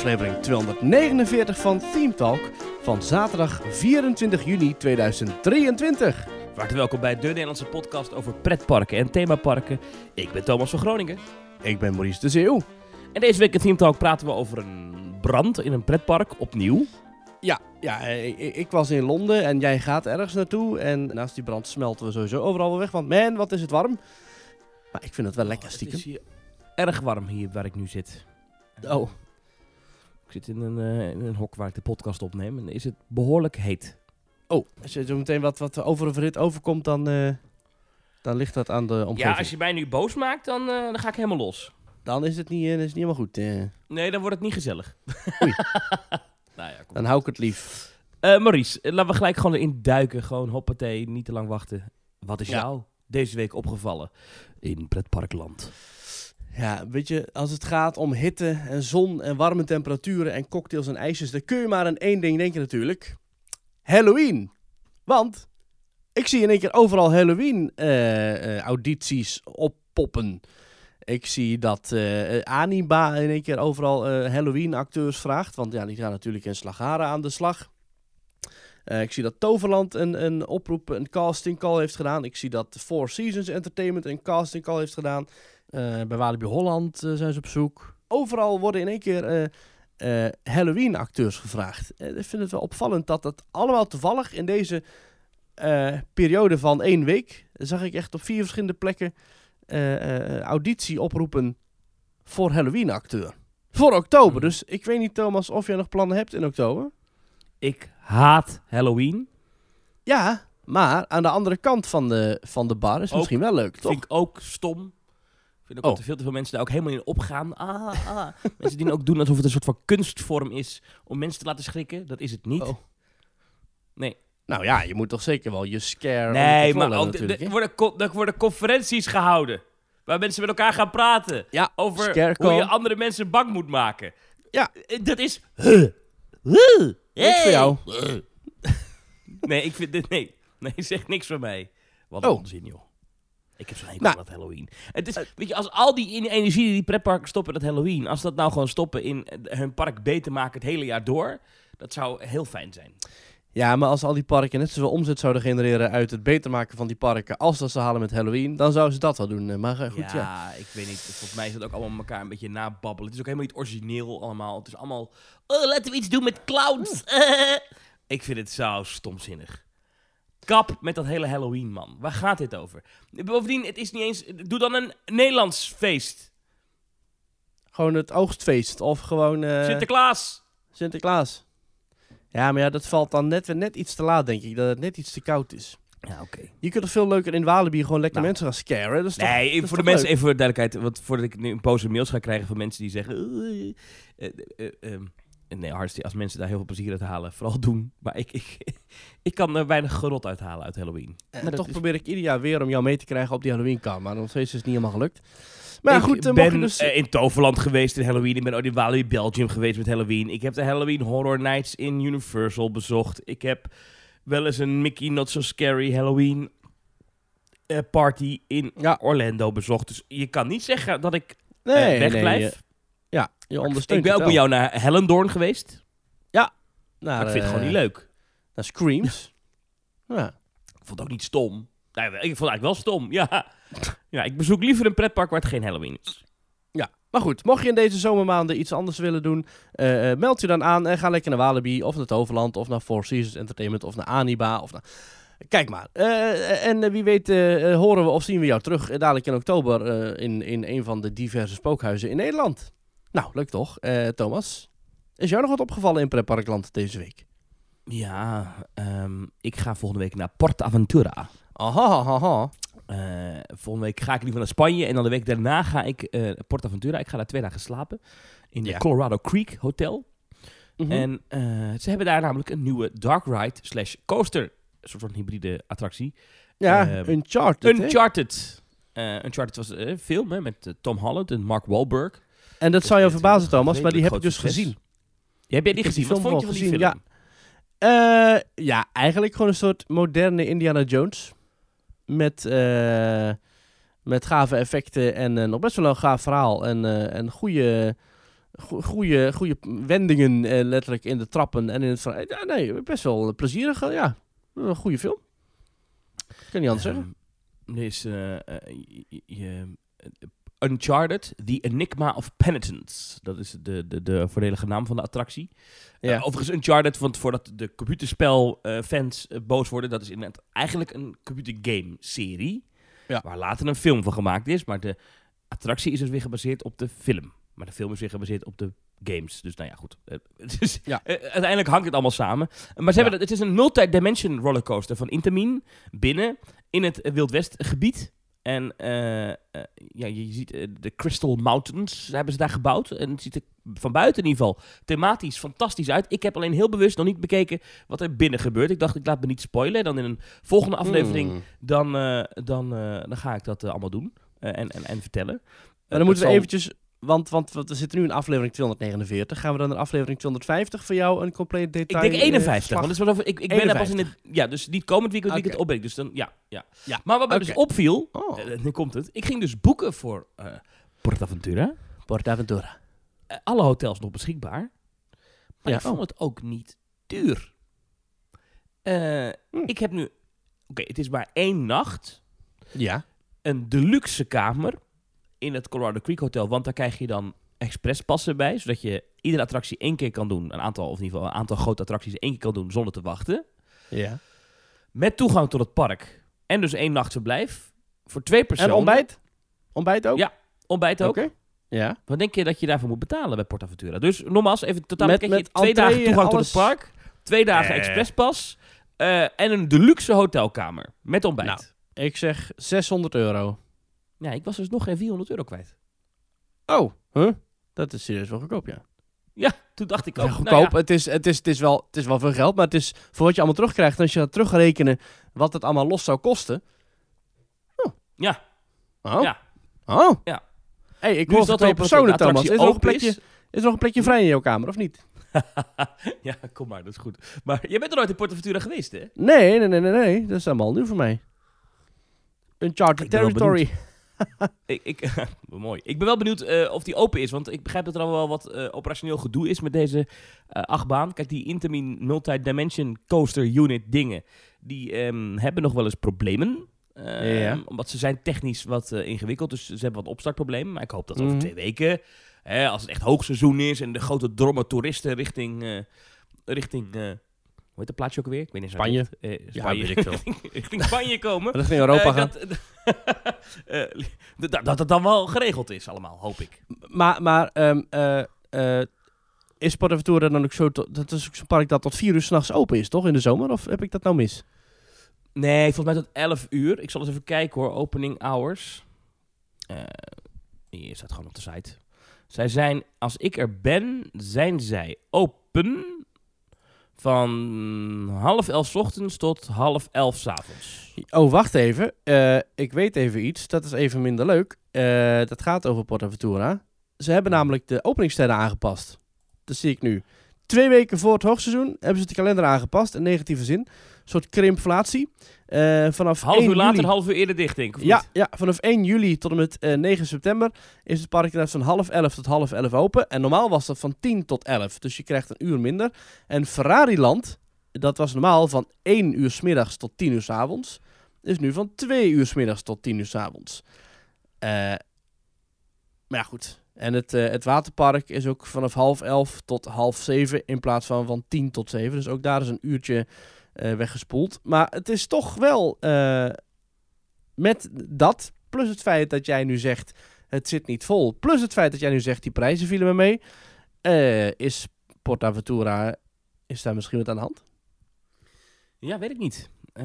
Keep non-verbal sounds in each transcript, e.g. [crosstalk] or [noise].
aflevering 249 van Theme Talk van zaterdag 24 juni 2023. Hartelijk welkom bij de Nederlandse podcast over pretparken en themaparken. Ik ben Thomas van Groningen. Ik ben Maurice de Zeeuw. En deze week in Theme Talk praten we over een brand in een pretpark, opnieuw. Ja, ja eh, ik, ik was in Londen en jij gaat ergens naartoe. En naast die brand smelten we sowieso overal wel weg. Want man, wat is het warm. Maar ik vind het wel lekker Het stiekem. is hier erg warm hier waar ik nu zit. Oh, Ik zit in een, eh, in een hok waar ik de podcast opneem en is het behoorlijk heet. oh. Als je zo meteen wat, wat over een verhit overkomt, dan, eh, dan ligt dat aan de omgeving. Ja, als je mij nu boos maakt, dan, eh, dan ga ik helemaal los. Dan is het niet, is het niet helemaal goed. Nee, dan wordt het niet gezellig. Oei. [laughs] nou ja, kom. dan hou ik het lief. Maurice, laten we gelijk gewoon erin duiken. Gewoon hoppatee, niet te lang wachten. Wat is Ja. jou deze week opgevallen in pretparkland? Ja, weet je, als het gaat om hitte en zon en warme temperaturen en cocktails en ijsjes, dan kun je maar aan één ding denken natuurlijk. Halloween. Want ik zie in één keer overal Halloween-audities oppoppen. Ik zie dat eh Aniba in één keer overal eh, Halloween-acteurs vraagt. Want ja, die gaan natuurlijk in Slagharen aan de slag. Eh, ik zie dat Toverland een, een oproep, een casting call heeft gedaan. Ik zie dat Four Seasons Entertainment een casting call heeft gedaan. Eh, bij Walibi Holland eh, zijn ze op zoek. Overal worden in één keer eh, Halloween-acteurs gevraagd. Ik vind het wel opvallend dat dat allemaal toevallig in deze periode van één week... zag ik echt op vier verschillende plekken auditie oproepen voor Halloween-acteur. Voor oktober. Hmm. Dus ik weet niet, Thomas, of jij nog plannen hebt in oktober. Ik haat Halloween. Ja, maar aan de andere kant van de, van de bar is Ook. misschien wel leuk, toch? Vind ik ook stom. Vind ook Oh. dat er veel te veel mensen daar ook helemaal in opgaan. Ah, ah. [laughs] mensen die ook doen alsof het een soort van kunstvorm is om mensen te laten schrikken. Dat is het niet. Oh. Nee. Nou ja, je moet toch zeker wel je scare Nee, maar ook, er worden, er worden conferenties gehouden. Waar mensen met elkaar gaan praten. Ja, Over hoe je andere mensen bang moet maken. Ja. Eh, Dat is... Huh. Huh. Voor jou. [laughs] Nee, ik vind dit... Nee. Nee, zeg niks voor mij. Wat Oh. onzin, joh. Ik heb zo'n hekel Nou. aan dat Halloween. Het is, weet je, als al die energie die die pretparken stoppen dat Halloween... Als dat nou gewoon stoppen in eh, hun park beter maken het hele jaar door... Dat zou heel fijn zijn. Ja, maar als al die parken net zoveel omzet zouden genereren uit het beter maken van die parken als dat ze halen met Halloween, dan zouden ze dat wel doen. Eh, Maar eh, goed, ja. ja, ik weet niet. Volgens mij is het ook allemaal elkaar een beetje nababbelen. Het is ook helemaal niet origineel allemaal. Het is allemaal... Oh, laten we iets doen met clowns. [laughs] ik vind het zo stomzinnig. Kap met dat hele Halloween, man. Waar gaat dit over? Bovendien, het is niet eens... Doe dan een Nederlands feest. Gewoon het oogstfeest of gewoon eh, Sinterklaas. Sinterklaas. Ja, maar ja, dat valt dan net net iets te laat, denk ik. Dat het net iets te koud is. Ja, oké. Je kunt toch veel leuker in Walibi gewoon lekker Nou. mensen gaan scaren? Dat is toch, Nee, dat voor de mensen, leuk? even voor de duidelijkheid. Want voordat ik nu een boze mails ga krijgen van mensen die zeggen... "Eh, eh, eh, eh, ehm, nee, hartstikke, als mensen daar heel veel plezier uit halen, vooral [laughs] doen. Maar ik, ik, [laughs] ik kan er weinig gerot uithalen uit Halloween. En Maar dat toch is- probeer ik ieder jaar weer om jou mee te krijgen op die Halloween-kan. Maar nog steeds is het niet helemaal gelukt. Maar ik goed, eh, ben dus... eh, in Toverland geweest in Halloween. Ik ben ook in Walibi Belgium geweest met Halloween. Ik heb de Halloween Horror Nights in Universal bezocht. Ik heb wel eens een Mickey Not So Scary Halloween eh, party in Ja. Orlando bezocht. Dus je kan niet zeggen dat ik eh, nee, wegblijf. nee, je- ja, je ondersteunt ik ben ook wel. jou naar Hellendoorn geweest. Naar, maar ik vind het gewoon eh, niet leuk. Naar Screams. ja. Ik vond het ook niet stom. Nee, ik vond het eigenlijk wel stom. Ja. [laughs] ja, ik bezoek liever een pretpark waar het geen Halloween is. Ja, maar goed. Mocht je in deze zomermaanden iets anders willen doen, eh, meld je dan aan en ga lekker naar Walibi of naar Toverland of naar Four Seasons Entertainment of naar Aniba of naar... Kijk maar. En wie weet horen we of zien we jou terug dadelijk in oktober in, in een van de diverse spookhuizen in Nederland. Nou, leuk toch? Eh, Thomas, is jou nog wat opgevallen in Pretparkland deze week? Ja, ehm, ik ga volgende week naar PortAventura. Aha, aha, aha. Eh, volgende week ga ik liever naar Spanje. En dan de week daarna ga ik eh naar PortAventura. Ik ga daar twee dagen slapen. In Ja. het Colorado Creek Hotel. Mhm. En eh, ze hebben daar namelijk een nieuwe dark ride slash coaster. Een soort van hybride attractie. ja, ehm, Uncharted. Uncharted. Eh Uncharted was een film hè, met eh, Tom Holland en Mark Wahlberg. En dat zou je verbazen, Thomas, maar die heb ik dus gezien. succes. Heb jij die Ik die gezien? Wat vond je van die gezien, film? Eh, ja, eigenlijk gewoon een soort moderne Indiana Jones. Met, eh, met gave effecten en eh, nog best wel een gaaf verhaal. En, eh, en goede, go- goede, goede wendingen eh, letterlijk in de trappen en in het verhaal. Ja, nee, best wel een plezierige, ja, een goede film. Kan niet anders zeggen. Ehm, Er is eh, eh, je- eh, Uncharted, The Enigma of Penitence. Dat is de, de, de voordelige naam van de attractie. Ja. Eh, overigens Uncharted, want voordat de computerspelfans eh boos worden, dat is inderdaad eigenlijk een computergame-serie. Ja. Waar later een film van gemaakt is. Maar de attractie is dus weer gebaseerd op de film. Maar de film is weer gebaseerd op de games. Dus nou ja, goed. Eh, het [laughs] Ja. eh, uiteindelijk hangt het allemaal samen. Maar ze hebben, dat- het is een multi-dimension rollercoaster van Intamin binnen in het eh, Wild West gebied. En eh, eh, ja, je ziet eh, de Crystal Mountains hebben ze daar gebouwd. En het ziet er van buiten in ieder geval thematisch fantastisch uit. Ik heb alleen heel bewust nog niet bekeken wat er binnen gebeurt. Ik dacht, ik laat me niet spoilen. Dan in een volgende aflevering, Hmm. dan, dan, dan ga ik dat allemaal doen. en, en, en vertellen. Maar dan moeten we eventjes, want, want, want we zitten nu in aflevering 249. Gaan we dan naar aflevering 250 voor jou een compleet Ik detail? denk eh, 51. slag? want is wel over, ik, ik ben daar pas in het... Ja, dus niet komend weekend, weekend Oké. opbreng. Dus dan, ja, ja. Ja. Maar wat mij dus opviel, Oh, eh, nu komt het. Ik ging dus boeken voor eh Portaventura. Portaventura. Eh, alle hotels nog beschikbaar. Maar Ja, ik vond oh. het ook niet duur. Eh, Hm. Ik heb nu... Oké, het is maar één nacht. Ja. Een deluxe kamer in het Colorado Creek Hotel. Want daar krijg je dan expresspassen bij. Zodat je iedere attractie één keer kan doen. Een aantal, of in ieder geval een aantal grote attracties één keer kan doen zonder te wachten. ja. Met toegang tot het park. En dus één nachtverblijf. Voor twee En personen. ontbijt? Ontbijt ook? Ja, Ontbijt ook. Oké. Ja. Wat denk je dat je daarvoor moet betalen bij Portaventura? Dus nogmaals, even totaal Met- krijg je met twee dagen toegang tot het park. Twee dagen Eh. expresspas. eh, en een deluxe hotelkamer. Met ontbijt. Nou. Ik zeg 600 euro. Ja, ik was dus nog geen 400 euro kwijt. Oh, huh? Dat is serieus wel goedkoop, ja. Ja, toen dacht ik ook. Ja, nou goedkoop. ja, het, is, het, is, het, is wel, het is wel veel geld, maar het is voor wat je allemaal terugkrijgt. En als je dat terugrekenen wat het allemaal los zou kosten. Oh. Ja. Oh. Ja. Oh. Ja. hey, ik Nu hoor dat twee personen, Thomas. Is er, nog een plekje, is. is er nog een plekje vrij in jouw kamer, of niet? [laughs] ja, kom maar, dat is goed. Maar jij bent er nooit in Portaventura geweest, hè? Nee, nee, nee, nee, nee. Dat is allemaal nieuw voor mij. Uncharted ben wel Territory. [laughs] Ik, ik, [laughs] mooi. Ik ben wel benieuwd eh, of die open is. Want ik begrijp dat er al wel wat eh, operationeel gedoe is met deze eh, achtbaan. Kijk, die Intamin Multi-Dimension Coaster Unit dingen... die ehm, hebben nog wel eens problemen. Ehm, Ja. Omdat ze zijn technisch wat ingewikkeld. Dus ze hebben wat opstartproblemen. Maar ik hoop dat over Mhm. twee weken... Hè, als het echt hoogseizoen is... en de grote drommen toeristen richting... richting heet dat plaatsje ook alweer? Ik weet niet. Spanje. goed. Eh, Ja, Spanje. weet ik veel. [laughs] richting, richting Spanje komen. [laughs] Dat ging Europa Eh, gaan. dat, [laughs] eh, dat, dat het dan wel geregeld is allemaal, hoop ik. Maar, maar eh, eh, is Portaventura dan ook zo... tot- dat is ook zo'n park dat tot vier uur s'nachts open is, toch? In de zomer? Of heb ik dat nou mis? Nee, volgens mij tot 11 uur. Ik zal eens even kijken hoor, opening hours. Hier staat gewoon op de site. Zij zijn, als ik er ben, zijn zij open van half elf ochtends tot half elf 's avonds. Oh, wacht even. Eh, ik weet even iets. Dat is even minder leuk. Eh, dat gaat over Portaventura. Ze hebben namelijk de openingstijden aangepast. Dat zie ik nu. Twee weken voor het hoogseizoen hebben ze de kalender aangepast. In negatieve zin. Een soort krimpflatie. Eh, vanaf Half 1 uur later, juli- half uur eerder dicht, denk ik. Ja, ja, vanaf 1 juli tot en met eh, 9 september is het park inderdaad van half 11 tot half 11 open. En normaal was dat van 10 tot 11. Dus je krijgt een uur minder. En Ferrariland, dat was normaal van 1 uur 's middags tot 10 uur 's avonds. Is nu van 2 uur 's middags tot 10 uur 's avonds. Eh, maar ja, goed. En het, eh, het waterpark is ook vanaf half 11 tot half 7 in plaats van van 10 tot 7. Dus ook daar is een uurtje eh, weggespoeld. Maar het is toch wel eh, met dat, plus het feit dat jij nu zegt het zit niet vol, plus het feit dat jij nu zegt die prijzen vielen me mee, eh, is Portaventura, is daar misschien wat aan de hand? Ja, weet ik niet. Eh,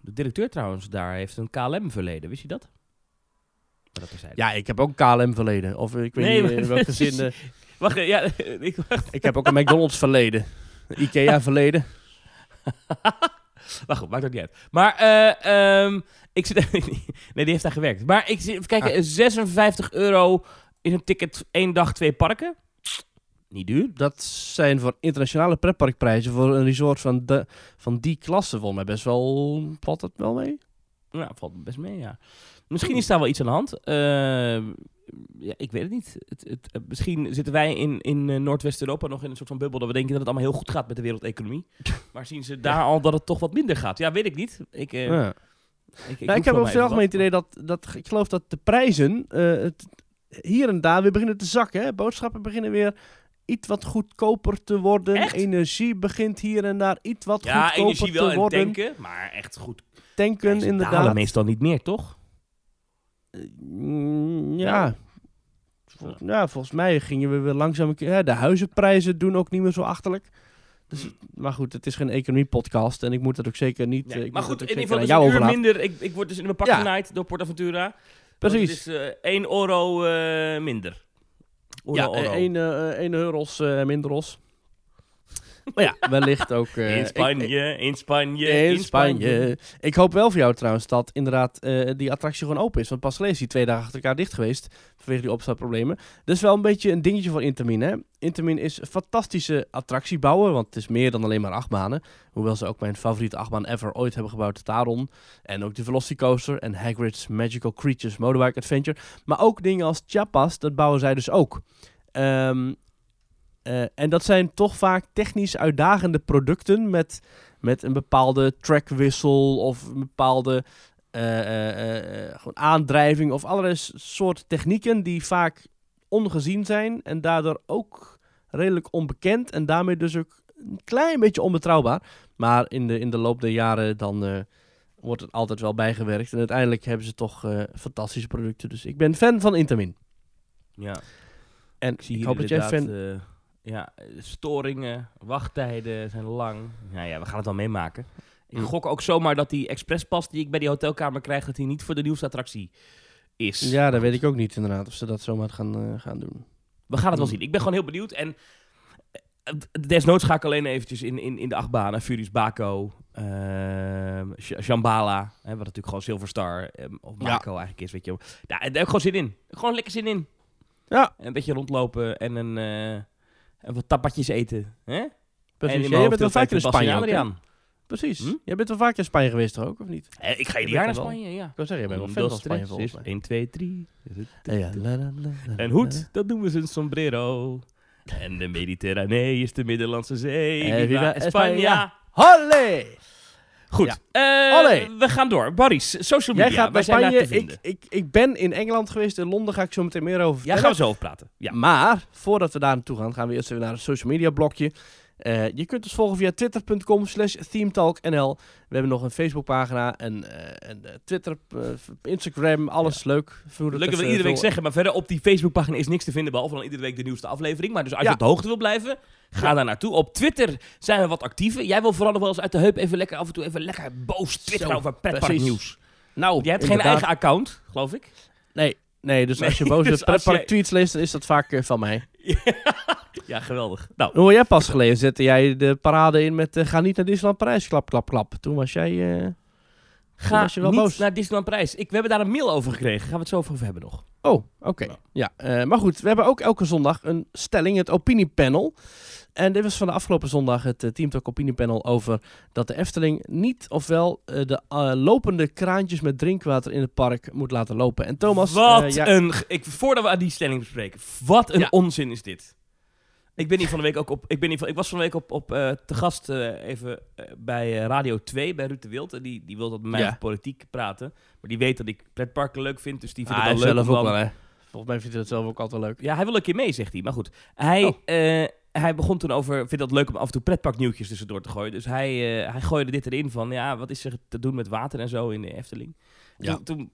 de directeur trouwens daar heeft een KLM-verleden. Wist je dat? Dat. Ja, ik heb ook KLM verleden. Of ik weet Nee, niet in welke zin. eh, [laughs] Wacht, eh, ja, [laughs] ik, wacht. ik heb ook een McDonald's verleden. [laughs] Maar goed, maakt ook niet uit. Maar, eh, ehm, ik zit... [laughs] nee, die heeft daar gewerkt. Maar ik zit even kijken, Ah. 56 euro is een ticket één dag, twee parken. Niet duur. Dat zijn voor internationale pretparkprijzen voor een resort van, de, van die klasse volgens mij best wel, valt dat wel mee? Nou, valt best mee, ja. Misschien is daar wel iets aan de hand. Eh, ja, ik weet het niet. Het, het, eh, misschien zitten wij in, in eh, Noordwest-Europa nog in een soort van bubbel dat we denken dat het allemaal heel goed gaat met de wereldeconomie. [laughs] maar zien ze daar al dat het toch wat minder gaat? Ja, weet ik niet. Ik, Ja. ik, ik, Nou, ik heb wel over maar het idee dat, dat ik geloof dat de prijzen het, hier en daar weer beginnen te zakken. Hè? Boodschappen beginnen weer iets wat goedkoper te worden. Echt? Wat begint hier en daar iets wat wat. Ja, goedkoper energie wel te en worden. tanken, maar echt goed. Tanken, inderdaad. meestal niet meer, toch? Mm, ja. Vol- ja, volgens mij gingen we weer langzaam... een keer- Ja, de huizenprijzen doen ook niet meer zo achterlijk. Dus, maar goed, het is geen economie-podcast en ik moet dat ook zeker niet... Nee. eh, ik Maar goed, in ieder geval dus een uur minder. Ik, ik word dus in mijn pak Ja. genaaid door Portaventura. Precies. Het is eh 1 euro eh, minder. Ja, euro. 1 één euro's eh, minder os. Maar ja, wellicht ook... eh, in ik- Spanje, in Spanje, in Spanje. Ik hoop wel voor jou trouwens dat inderdaad eh, die attractie gewoon open is. Want pas geleden is die twee dagen achter elkaar dicht geweest. Vanwege die opstartproblemen. Dat is wel een beetje een dingetje voor Intermin. Hè? Intermin is een fantastische attractiebouwer. Want het is meer dan alleen maar achtbanen. Hoewel ze ook mijn favoriete achtbaan ever ooit hebben gebouwd. de Taron. En ook de Velocicoaster. En Hagrid's Magical Creatures Motorbike Adventure. Maar ook dingen als Chiapas. Dat bouwen zij dus ook. Ehm, eh, en dat zijn toch vaak technisch uitdagende producten met, met een bepaalde trackwissel of een bepaalde eh, eh, gewoon aandrijving of allerlei soort technieken die vaak ongezien zijn en daardoor ook redelijk onbekend en daarmee dus ook een klein beetje onbetrouwbaar. Maar in de, in de loop der jaren dan wordt het altijd wel bijgewerkt en uiteindelijk hebben ze toch fantastische producten. Dus ik ben fan van Intermin. Ja, En ik zie ik hoop dat jij fan... ja, storingen, wachttijden zijn lang. Nou ja, we gaan het wel meemaken. Ik Mm. gok ook zomaar dat die expresspas die ik bij die hotelkamer krijg, dat die niet voor de nieuwste attractie is. Ja, dat weet ik ook niet inderdaad, of ze dat zomaar gaan, eh, gaan doen. We gaan het wel Mm. zien. Ik ben gewoon heel benieuwd. En eh, desnoods ga ik alleen eventjes in, in, in de achtbanen. Furious Baco, ehm Sh- Shambhala, hè, wat natuurlijk gewoon Silverstar ehm, of Ja. Mako eigenlijk is, weet je wel. Ja, daar heb ik gewoon zin in. Gewoon lekker zin in. Ja. Een beetje rondlopen en een, eh, en wat tapatjes eten. Hè? En Precies. in Jij bent wel vaker in Spanje? Adriaan. Precies. Hm? Jij bent wel vaker in Spanje geweest toch ook, of niet? Eh, ik ga Je ieder jaar naar. Spanje, ja. Ik wil zeggen, jij bent wel fan van Spanje volgens is mij. 1, 2, 3. Ja, la, la, la, la, Een la. hoed, dat noemen ze een sombrero. En de Mediterranee is de Middellandse Zee. Eh, Viva. España. Holle! Goed, Ja. eh, we gaan door. Boris, social media, Jij gaat naar Spanje. Ik, ik, ik ben in Engeland geweest. In Londen ga ik zo meteen meer over Ja, vertellen. gaan we zo over praten. Ja. Maar, voordat we daar naartoe gaan, gaan we eerst even naar het social media blokje. Eh, je kunt ons volgen via twitter.com slash themetalknl. We hebben nog een Facebookpagina en eh, een eh, Twitter, Instagram, alles leuk. Leuk dat we iedere week zeggen, maar verder op die Facebookpagina is niks te vinden, behalve dan iedere week de nieuwste aflevering. Maar dus als Ja. je op de hoogte wil blijven, ga daar naartoe. Op Twitter zijn we wat actiever. Jij wil vooral nog wel eens uit de heup even lekker af en toe even lekker boos twitteren over pretparknieuws. Nou, Jij hebt geen eigen account, geloof ik. Nee, nee, dus als je boze [laughs] dus pretpark tweets leest, dan is dat vaak van mij. Ja, geweldig. Nou, Hoe jij pas geleden zette jij de parade in met eh, ga niet naar Disneyland Parijs, klap, klap, klap. Toen was jij... eh, ga was je wel niet boos. naar Disneyland Parijs. Ik, we hebben daar een mail over gekregen. Gaan we het zo over hebben nog. Oh, oké. Nou. Ja, eh, maar goed, we hebben ook elke zondag een stelling, het opiniepanel. En dit was van de afgelopen zondag het uh, Team Talk opiniepanel over dat de Efteling niet ofwel eh, de eh, lopende kraantjes met drinkwater in het park moet laten lopen. En Thomas, wat eh, ja, een... Ik, voordat we aan die stelling bespreken. Wat een Ja. onzin is dit. Ik ben hier van de week ook op... Ik, ben hier van, ik was van de week op, op eh, te gast eh, even eh, bij eh, Radio 2, bij Ruud de Wild. En die, die wil dat met mij Ja. over politiek praten. Maar die weet dat ik pretparken leuk vind, dus die vindt ah, het leuk zelf ook wel, hè. Volgens mij vindt hij dat zelf ook altijd wel leuk. Ja, hij wil een keer mee, zegt hij. Maar goed, hij, Oh. Hij begon toen over... Vindt dat leuk om af en toe pretparknieuwtjes tussendoor te gooien. Dus hij, eh, hij gooide dit erin van... Ja, wat is er te doen met water en zo in de Efteling? Ja. Toen,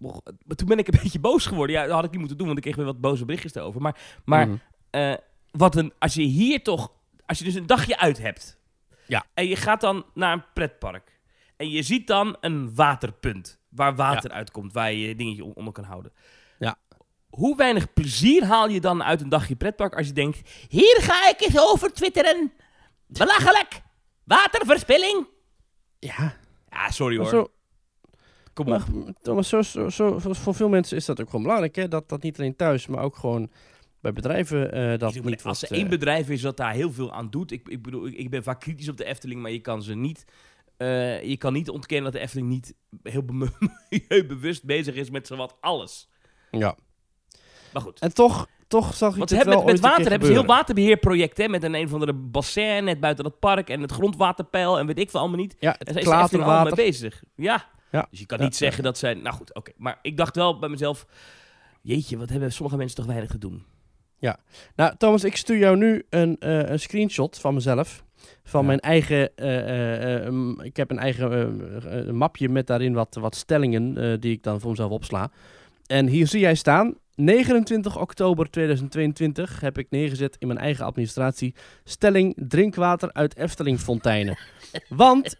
toen, ben ik een [laughs] beetje boos geworden. Ja, dat had ik niet moeten doen, want ik kreeg weer wat boze berichtjes erover. Maar, maar Mhm. eh, wat een... Als je hier toch... Als je dus een dagje uit hebt... Ja. En je gaat dan naar een pretpark. En je ziet dan een waterpunt. Waar water uitkomt. Waar je je dingetje on- onder kan houden. Hoe weinig plezier haal je dan uit een dagje pretpark als je denkt... Hier ga ik eens over twitteren. Belachelijk. Waterverspilling. Ja, Ja, sorry maar hoor. zo, Kom maar, op. Thomas, zo, zo, zo, voor- veel mensen is dat ook gewoon belangrijk, hè? Dat dat niet alleen thuis, maar ook gewoon bij bedrijven eh, dat niet als er één eh, bedrijf is dat daar heel veel aan doet... Ik, ik bedoel, ik, ik ben vaak kritisch op de Efteling, maar je kan ze niet eh, je kan niet ontkennen dat de Efteling niet heel milieubewust [laughs] bezig is met zowat alles. Ja. Maar goed. En toch, toch zag ik Want het wel hebben met, water hebben ze heel gebeuren. waterbeheerproject hè, met een een van de bassin net buiten dat park en het grondwaterpeil en weet ik veel allemaal niet. Ja, En het is de Efteling allemaal mee bezig. Ja. Ja. Dus je kan Ja, niet ja. zeggen dat zij... Nou goed, oké. Maar ik dacht wel bij mezelf... Jeetje, wat hebben sommige mensen toch weinig te doen. Nou, Thomas, ik stuur jou nu een, eh, een screenshot van mezelf. Van Ja. mijn eigen. eh, eh, um, ik heb een eigen mapje met daarin wat, wat stellingen. die ik dan voor mezelf opsla. En hier zie jij staan. 29 oktober 2022 heb ik neergezet in mijn eigen administratie. Stelling drinkwater uit Efteling fonteinen. Want.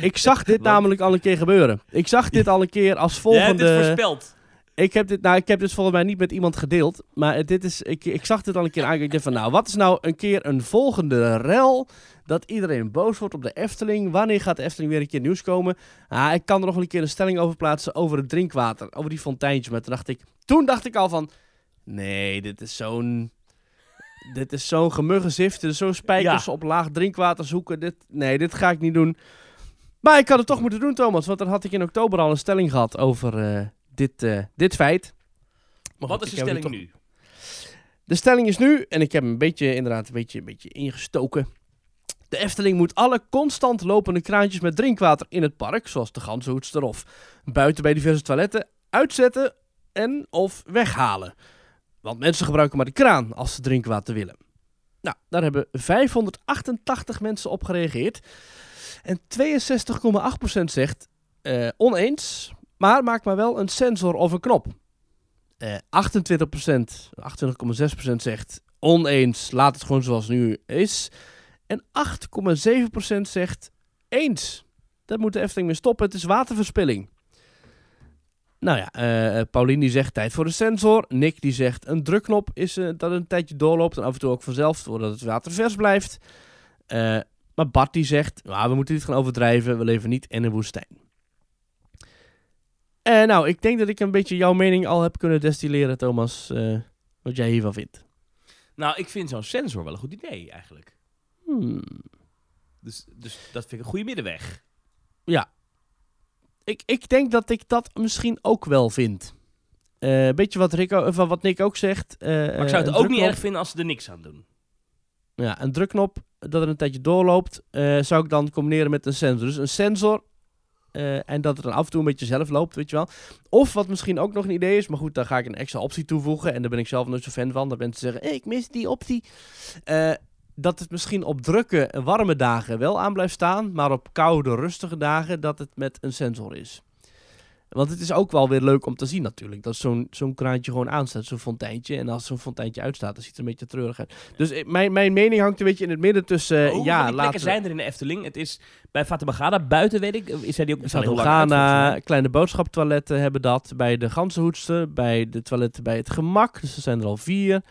Ik zag dit Want? namelijk al een keer gebeuren. Ik zag dit al een keer als volgende. het voorspeld. Ik heb dit, nou, ik heb dit volgens mij niet met iemand gedeeld. Maar dit is, ik, ik zag dit al een keer aan. Ik dacht van, nou, wat is nou een keer een volgende rel? Dat iedereen boos wordt op de Efteling. Wanneer gaat de Efteling weer een keer nieuws komen? Ah, ik kan er nog wel een keer een stelling over plaatsen over het drinkwater. Over die fonteintjes. Maar toen dacht ik, toen dacht ik al van, nee, dit is zo'n... Dit is zo'n gemuggenzift. Dit is zo'n spijkers Ja. op laag drinkwater zoeken. Dit, nee, dit ga ik niet doen. Maar ik had het toch moeten doen, Thomas. Want dan had ik in oktober al een stelling gehad over eh, dit, eh, dit feit. Maar Wat goed, is de stelling toch- nu? De stelling is nu, en ik heb hem een beetje, inderdaad, een beetje, een beetje ingestoken. De Efteling moet alle constant lopende kraantjes met drinkwater in het park, zoals de ganzenhoedster of buiten bij diverse toiletten, uitzetten en of weghalen. Want mensen gebruiken maar de kraan als ze drinkwater willen. Nou, daar hebben 588 mensen op gereageerd. En 62,8% zegt eh, oneens, maar maak maar wel een sensor of een knop. Eh 28%, 28,6% zegt oneens, laat het gewoon zoals het nu is. En 8,7% zegt eens. Dat moet de Efteling mee stoppen, het is waterverspilling. Nou ja, eh Paulien die zegt tijd voor een sensor. Nick die zegt een drukknop is eh, dat een tijdje doorloopt en af en toe ook vanzelf, doordat het water vers blijft. Maar Bart die zegt, we moeten niet gaan overdrijven, we leven niet in een woestijn. Eh, nou, ik denk dat ik een beetje jouw mening al heb kunnen destilleren, Thomas. wat jij hiervan vindt. Nou, ik vind zo'n sensor wel een goed idee eigenlijk. Hmm. Dus, dus dat vind ik een goede middenweg. Ja. Ik, ik denk dat ik dat misschien ook wel vind. Eh beetje wat, Rick, o- van wat Nick ook zegt. eh, Maar ik zou het ook niet erg vinden als ze er niks aan doen. Ja, een drukknop dat er een tijdje doorloopt, eh, zou ik dan combineren met een sensor. Dus een sensor en dat het dan af en toe een beetje zelf loopt, weet je wel. Of wat misschien ook nog een idee is, maar goed, daar ga ik een extra optie toevoegen. En daar ben ik zelf nooit zo fan van. Dat mensen zeggen, hey, ik mis die optie. Eh, dat het misschien op drukke en warme dagen wel aan blijft staan, maar op koude, rustige dagen dat het met een sensor is. Want het is ook wel weer leuk om te zien natuurlijk. Dat zo'n zo'n kraantje gewoon aanstaat, zo'n fonteintje. En als zo'n fonteintje uitstaat, dan ziet het er een beetje treurig uit. Dus eh, mijn, mijn mening hangt een beetje in het midden tussen... Oh, Hoeveel ja, we... zijn er in de Efteling? Het is bij Fatima buiten, weet ik. Is hij die ook mij. kleine boodschaptoiletten hebben dat. Bij de Ganzenhoedster, bij de toiletten bij het gemak. Dus er zijn er al vier.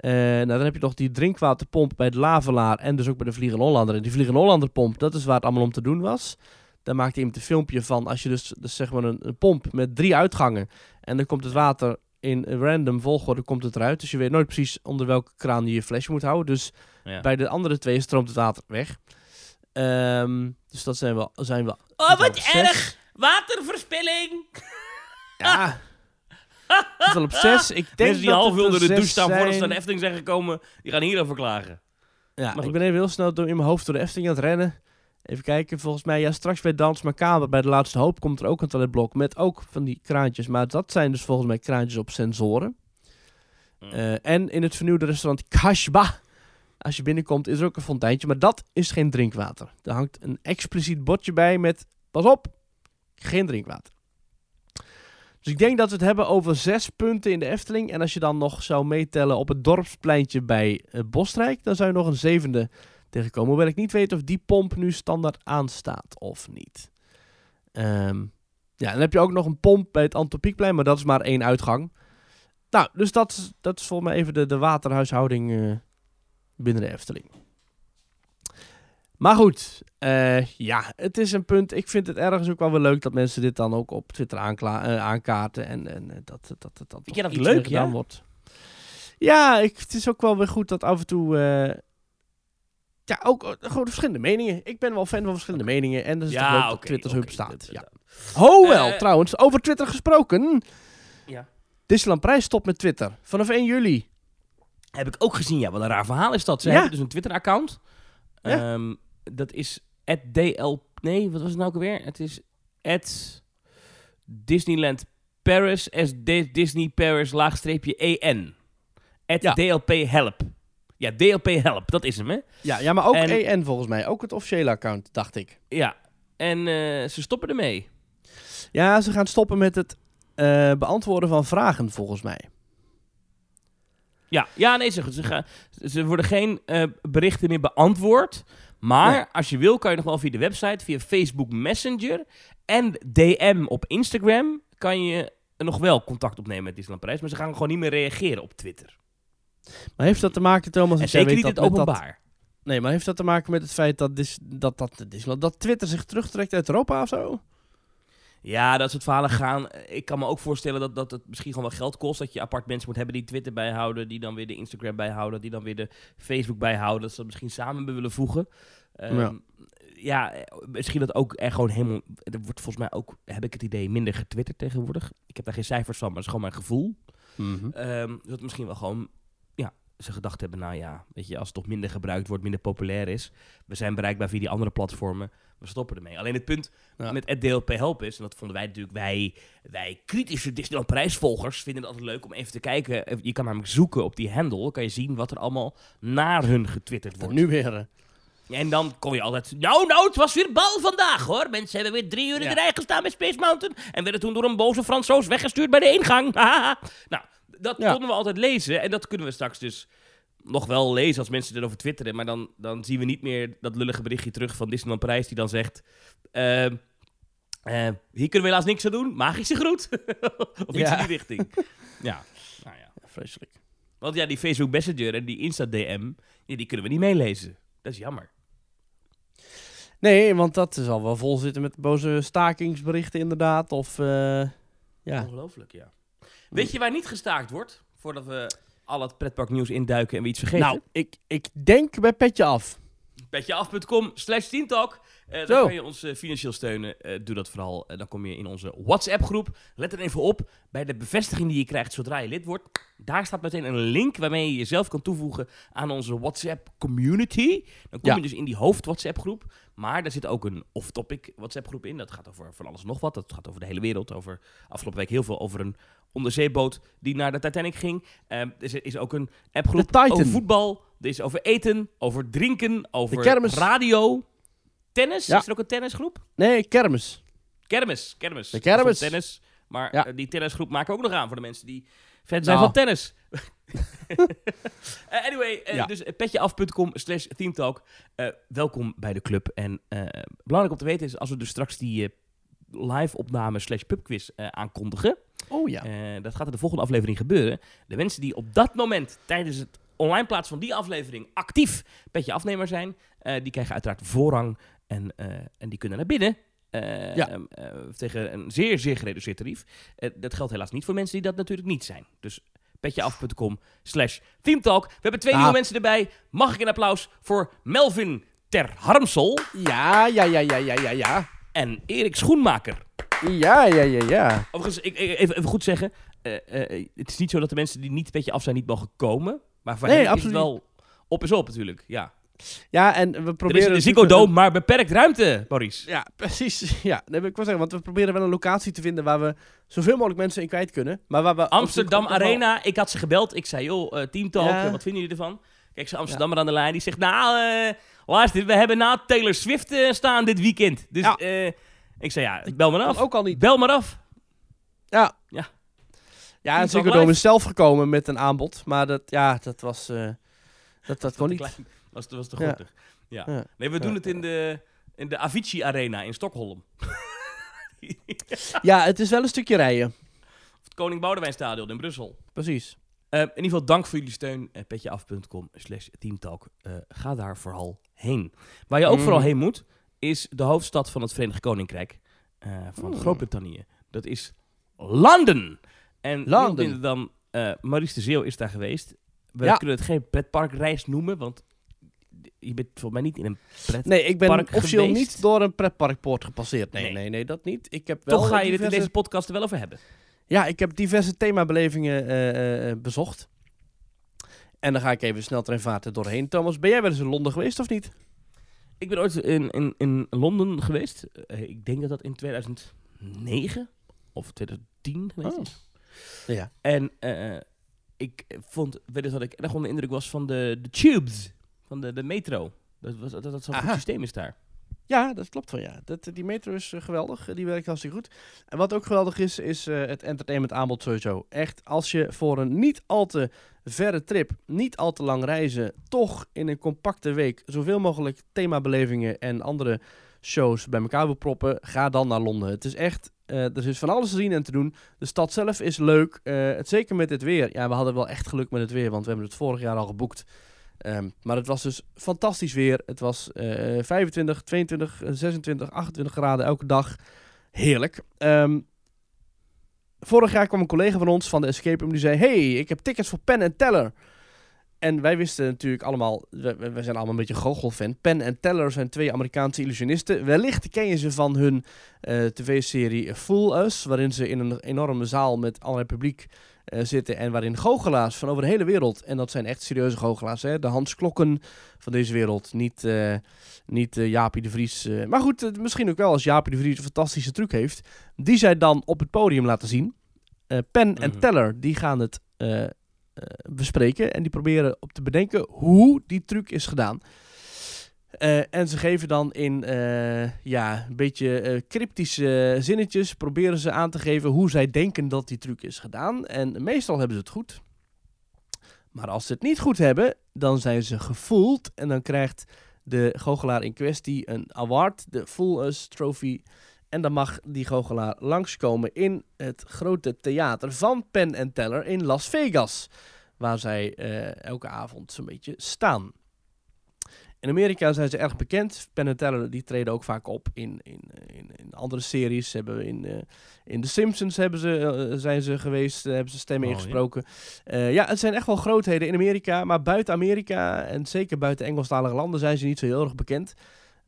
Eh, nou, dan heb je nog die drinkwaterpomp bij de Lavelaar en dus ook bij de Vliegende Hollander. En die Vliegende Hollanderpomp, dat is waar het allemaal om te doen was. Daar maakte iemand een filmpje van. Als je dus, dus zeg maar een, een pomp met drie uitgangen en dan komt het water in random volgorde komt het eruit. Dus je weet nooit precies onder welke kraan je je flesje moet houden. Dus Ja. bij de andere twee stroomt het water weg. Ehm, dus dat zijn wel, zijn wel Oh, wat erg! Waterverspilling! Ja. [laughs] Het is al op zes. Ik denk Mensen die dat half er de douche staan voordat ze naar de Efteling zijn gekomen, die gaan hierover klagen. Ja, Maar ik ben even heel snel door in mijn hoofd door de Efteling aan het rennen. Even kijken, volgens mij, ja, straks bij Dans Macabre, bij de laatste hoop, komt er ook een toiletblok met ook van die kraantjes. Maar dat zijn dus volgens mij kraantjes op sensoren. Hmm. Eh, en in het vernieuwde restaurant Kashba, als je binnenkomt, is er ook een fonteintje. Maar dat is geen drinkwater. Er hangt een expliciet bordje bij met, pas op, geen drinkwater. Dus ik denk dat we het hebben over zes punten in de Efteling. En als je dan nog zou meetellen op het dorpspleintje bij Bosrijk, dan zou je nog een zevende tegenkomen. Hoewel ik niet weet of die pomp nu standaard aanstaat of niet. Ehm, ja, dan heb je ook nog een pomp bij het Antropiekplein, maar dat is maar één uitgang. Nou, dus dat, is- dat is volgens mij even de, de waterhuishouding eh, binnen de Efteling. Maar goed, eh, ja, het is een punt. Ik vind het ergens ook wel weer leuk dat mensen dit dan ook op Twitter aankla- eh, aankaarten. En, en eh, dat, dat, dat, dat Vind je dat iets leuk, gedaan ja? wordt. Ja, ik, het is ook wel weer goed dat af en toe... eh, ja, ook gewoon verschillende meningen. Ik ben wel fan van verschillende meningen. En dat is Ja, toch leuk dat Twitter zo oké, bestaat. ja. Oh wel, trouwens. Over Twitter gesproken. Ja. Disneyland Prijs stopt met Twitter. Vanaf 1 juli. Heb ik ook gezien, ja. Wat een raar verhaal is dat. Ze Ja. hebben dus een Twitter-account. Ja. Ehm, dat is @dl. Nee, wat was het nou ook alweer? Het is Disneyland Paris, SD Disney Paris, laagstreepje EN. At Ja. DLP Help. Ja, DLP Help, dat is hem, hè? Ja, ja maar ook En- EN volgens mij. Ook het officiële account, dacht ik. Ja. En eh, ze stoppen ermee. Ja, ze gaan stoppen met het eh, beantwoorden van vragen, volgens mij. Ja, ja nee, ze, ze, gaan, ze worden geen eh, berichten meer beantwoord. Maar als je wil, kan je nog wel via de website, via Facebook Messenger en DM op Instagram, kan je nog wel contact opnemen met Disneyland Parijs. Maar ze gaan gewoon niet meer reageren op Twitter. Maar heeft dat te maken, Thomas? En zeker weet niet dat het met dat- openbaar. Nee, maar heeft dat te maken met het feit dat, Dis, dat, dat, dat Twitter zich terugtrekt uit Europa of zo? Ja, dat soort verhalen gaan. Ik kan me ook voorstellen dat, dat het misschien gewoon wel geld kost. Dat je apart mensen moet hebben die Twitter bijhouden. Die dan weer de Instagram bijhouden. Die dan weer de Facebook bijhouden. Dat ze dat misschien samen willen voegen. Ehm, Ja. ja. eh, misschien dat ook er gewoon helemaal... Er wordt volgens mij ook, heb ik het idee, minder getwitterd tegenwoordig. Ik heb daar geen cijfers van, maar dat is gewoon mijn gevoel. Ehm, dat misschien wel gewoon... Ja, ze gedacht hebben, nou ja, weet je, als het toch minder gebruikt wordt, minder populair is. We zijn bereikbaar via die andere platformen. We stoppen ermee. Alleen het punt Ja. met het DLP Help is, en dat vonden wij natuurlijk, wij, wij kritische Disneyland prijsvolgers vinden het altijd leuk om even te kijken. Eh, Je kan namelijk zoeken op die handle, dan kan je zien wat er allemaal naar hun getwitterd wordt. Nu weer. En dan kon je altijd, nou nou, het was weer bal vandaag hoor. Mensen hebben weer drie uur in Ja. de rij gestaan bij Space Mountain en werden toen door een boze Fransoos weggestuurd bij de ingang. [laughs] nou, dat Ja. konden we altijd lezen en dat kunnen we straks dus nog wel lezen als mensen erover twitteren. Maar dan, dan zien we niet meer dat lullige berichtje terug van Disneyland Parijs die dan zegt... ehm, eh, hier kunnen we helaas niks aan doen. Magische groet. [laughs] of iets Ja. in die richting. [laughs] ja, nou ja. Ja, vreselijk. Want ja, die Facebook Messenger en die Insta-DM, ja, die kunnen we niet meelezen. Dat is jammer. Nee, want dat zal wel vol zitten met boze stakingsberichten inderdaad. Of, eh, ja. Ongelooflijk, ja. Weet je waar niet gestaakt wordt? Voordat we al het pretparknieuws induiken en we iets vergeten. Nou, ik, ik denk bij Petje Af. Petjeaf.com slash teamtalk. Eh dan kan je ons eh, financieel steunen. Eh, doe dat vooral. Dan kom je in onze WhatsApp-groep. Let er even op. Bij de bevestiging die je krijgt zodra je lid wordt. Daar staat meteen een link waarmee je jezelf kan toevoegen aan onze WhatsApp-community. Dan kom Ja. je dus in die hoofd-WhatsApp-groep. Maar daar zit ook een off-topic WhatsApp-groep in. Dat gaat over van alles nog wat. Dat gaat over de hele wereld. Over afgelopen week heel veel over een onderzeeboot die naar de Titanic ging. Eh, er is- ook een appgroep over voetbal. Er is over eten, over drinken, over radio. Tennis? Ja. Is er ook een tennisgroep? Nee, Kermis. Kermis, kermis. De kermis. Tennis. Maar Ja. eh, die tennisgroep maken we ook nog aan voor de mensen die fan zijn Nou. van tennis. [laughs] [laughs] Eh, anyway, eh, Ja. dus petjeaf.com slash teamtalk. Welkom bij de club. En belangrijk om te weten is, als we dus straks die live opname slash pubquiz eh, aankondigen. Oh ja. Eh, dat gaat in de volgende aflevering gebeuren. De mensen die op dat moment tijdens het online plaatsen van die aflevering actief petje afnemer zijn, eh, die krijgen uiteraard voorrang en, en die kunnen naar binnen. Ja. tegen een zeer, zeer gereduceerd tarief. Dat geldt helaas niet voor mensen die dat natuurlijk niet zijn. Dus petjeaf.com slash teamtalk. We hebben twee Ah. nieuwe mensen erbij. Mag ik een applaus voor Melvin Ter Harmsel Ja, ja, ja, ja, ja, ja, ja. En Erik Schoenmaker. Ja, ja, ja, ja. Overigens, ik, ik- even, even goed zeggen. eh, eh, het is niet zo dat de mensen die niet petje af zijn niet mogen komen. Maar voor Nee, hen is absoluut het wel op is op natuurlijk. Ja. Ja, en we Er is proberen... natuurlijk Ziggo een- Dome maar beperkt ruimte, Maurice. Ja, [laughs] precies. Ja, nee, ik wil zeggen, want we proberen wel een locatie te vinden waar we zoveel mogelijk mensen in kwijt kunnen. Maar waar we Amsterdam wel- Arena, ik had ze gebeld. Ik zei, joh, eh teamtalk, Ja. eh, wat vinden jullie ervan? Kijk, ze Amsterdammer aan de lijn. Die zegt, nou, eh luister, we hebben na Taylor Swift eh, staan dit weekend. Dus Ja. eh, ik zei, ja, bel maar af. ook al niet. Bel maar af. Ja. Ja. Ja, en Ziggo is zelf gekomen met een aanbod. Maar dat, ja, dat was... eh, dat, dat kon niet. klein. [laughs] Was, te- was te Ja. grotig. Ja. Ja. Nee, we doen het in de, in de Avicii Arena in Stockholm. [laughs] Ja, het is wel een stukje rijden. het Koning Boudewijn Stadion in Brussel. Precies. In ieder geval dank voor jullie steun. Uh, petjeaf.com slash teamtalk. Eh, ga daar vooral heen. Waar je ook Mm. vooral heen moet, is de hoofdstad van het Verenigd Koninkrijk. eh, van Mm. Groot-Brittannië. Dat is London. En minder dan eh Maurice de Zeeuw is daar geweest. We Ja. kunnen het geen pretparkreis noemen, want je bent volgens mij niet in een pret. Nee, ik ben officieel geweest? niet door een pretparkpoort gepasseerd. Nee, Nee. nee, nee, dat niet. Ik heb wel Toch ga je het in diverse- deze podcast er wel over hebben. Ja, ik heb diverse themabelevingen eh, bezocht. En dan ga ik even snel treinvaarten doorheen. Thomas, ben jij wel eens in Londen geweest of niet? Ik ben ooit in, in, in Londen geweest. Eh, ik denk dat dat in 2009 of 2010 geweest Oh. is. Ja. En eh, ik vond, weet je wat ik erg onder de indruk was van de, de tubes, van de, de metro. Dat, was, dat, dat zo'n systeem is daar. Ja, dat klopt wel, ja. Dat, die metro is eh, geweldig. Eh, Die werkt hartstikke goed. En wat ook geweldig is, is eh, het entertainment aanbod sowieso. Echt, als je voor een niet al te verre trip, niet al te lang reizen, toch in een compacte week zoveel mogelijk themabelevingen en andere shows bij elkaar wil proppen, ga dan naar Londen. Het is echt, eh, er is van alles te zien en te doen. De stad zelf is leuk. Eh, het, zeker met het weer. Ja, we hadden wel echt geluk met het weer, want we hebben het vorig jaar al geboekt. Ehm, maar het was dus fantastisch weer. Het was eh 25, 22, eh, 26, 28 graden elke dag. Heerlijk. Ehm, vorig jaar kwam een collega van ons van de Escape Room die zei... Hey, ik heb tickets voor Penn en Teller. En wij wisten natuurlijk allemaal... We, we- zijn allemaal een beetje goochel-fan. Penn en Teller zijn twee Amerikaanse illusionisten. Wellicht ken je ze van hun eh, tv-serie Fool Us... waarin ze in een enorme zaal met allerlei publiek eh, zitten... en waarin goochelaars van over de hele wereld... en dat zijn echt serieuze goochelaars, hè? de Hans Klokken van deze wereld. Niet, eh niet Jaapie de Vries. maar goed, misschien ook wel als Jaapie de Vries een fantastische truc heeft... die zij dan op het podium laten zien. Penn en Mhm. Teller, die gaan het bespreken... en die proberen op te bedenken hoe die truc is gedaan... Eh, en ze geven dan in eh, ja, een beetje eh, cryptische zinnetjes, proberen ze aan te geven hoe zij denken dat die truc is gedaan. En meestal hebben ze het goed. Maar als ze het niet goed hebben, dan zijn ze gevoeld. En dan krijgt de goochelaar in kwestie een award, de Full Us Trophy. En dan mag die goochelaar langskomen in het grote theater van Penn Teller in Las Vegas. Waar zij eh, elke avond zo'n beetje staan. In Amerika zijn ze erg bekend. Penn Teller die treden ook vaak op in, in, in, in andere series. Ze hebben in, eh, in The Simpsons hebben ze, eh, zijn ze geweest, hebben ze stemmen Oh, ja. ingesproken. Eh, ja, het zijn echt wel grootheden in Amerika. Maar buiten Amerika en zeker buiten Engelstalige landen zijn ze niet zo heel erg bekend.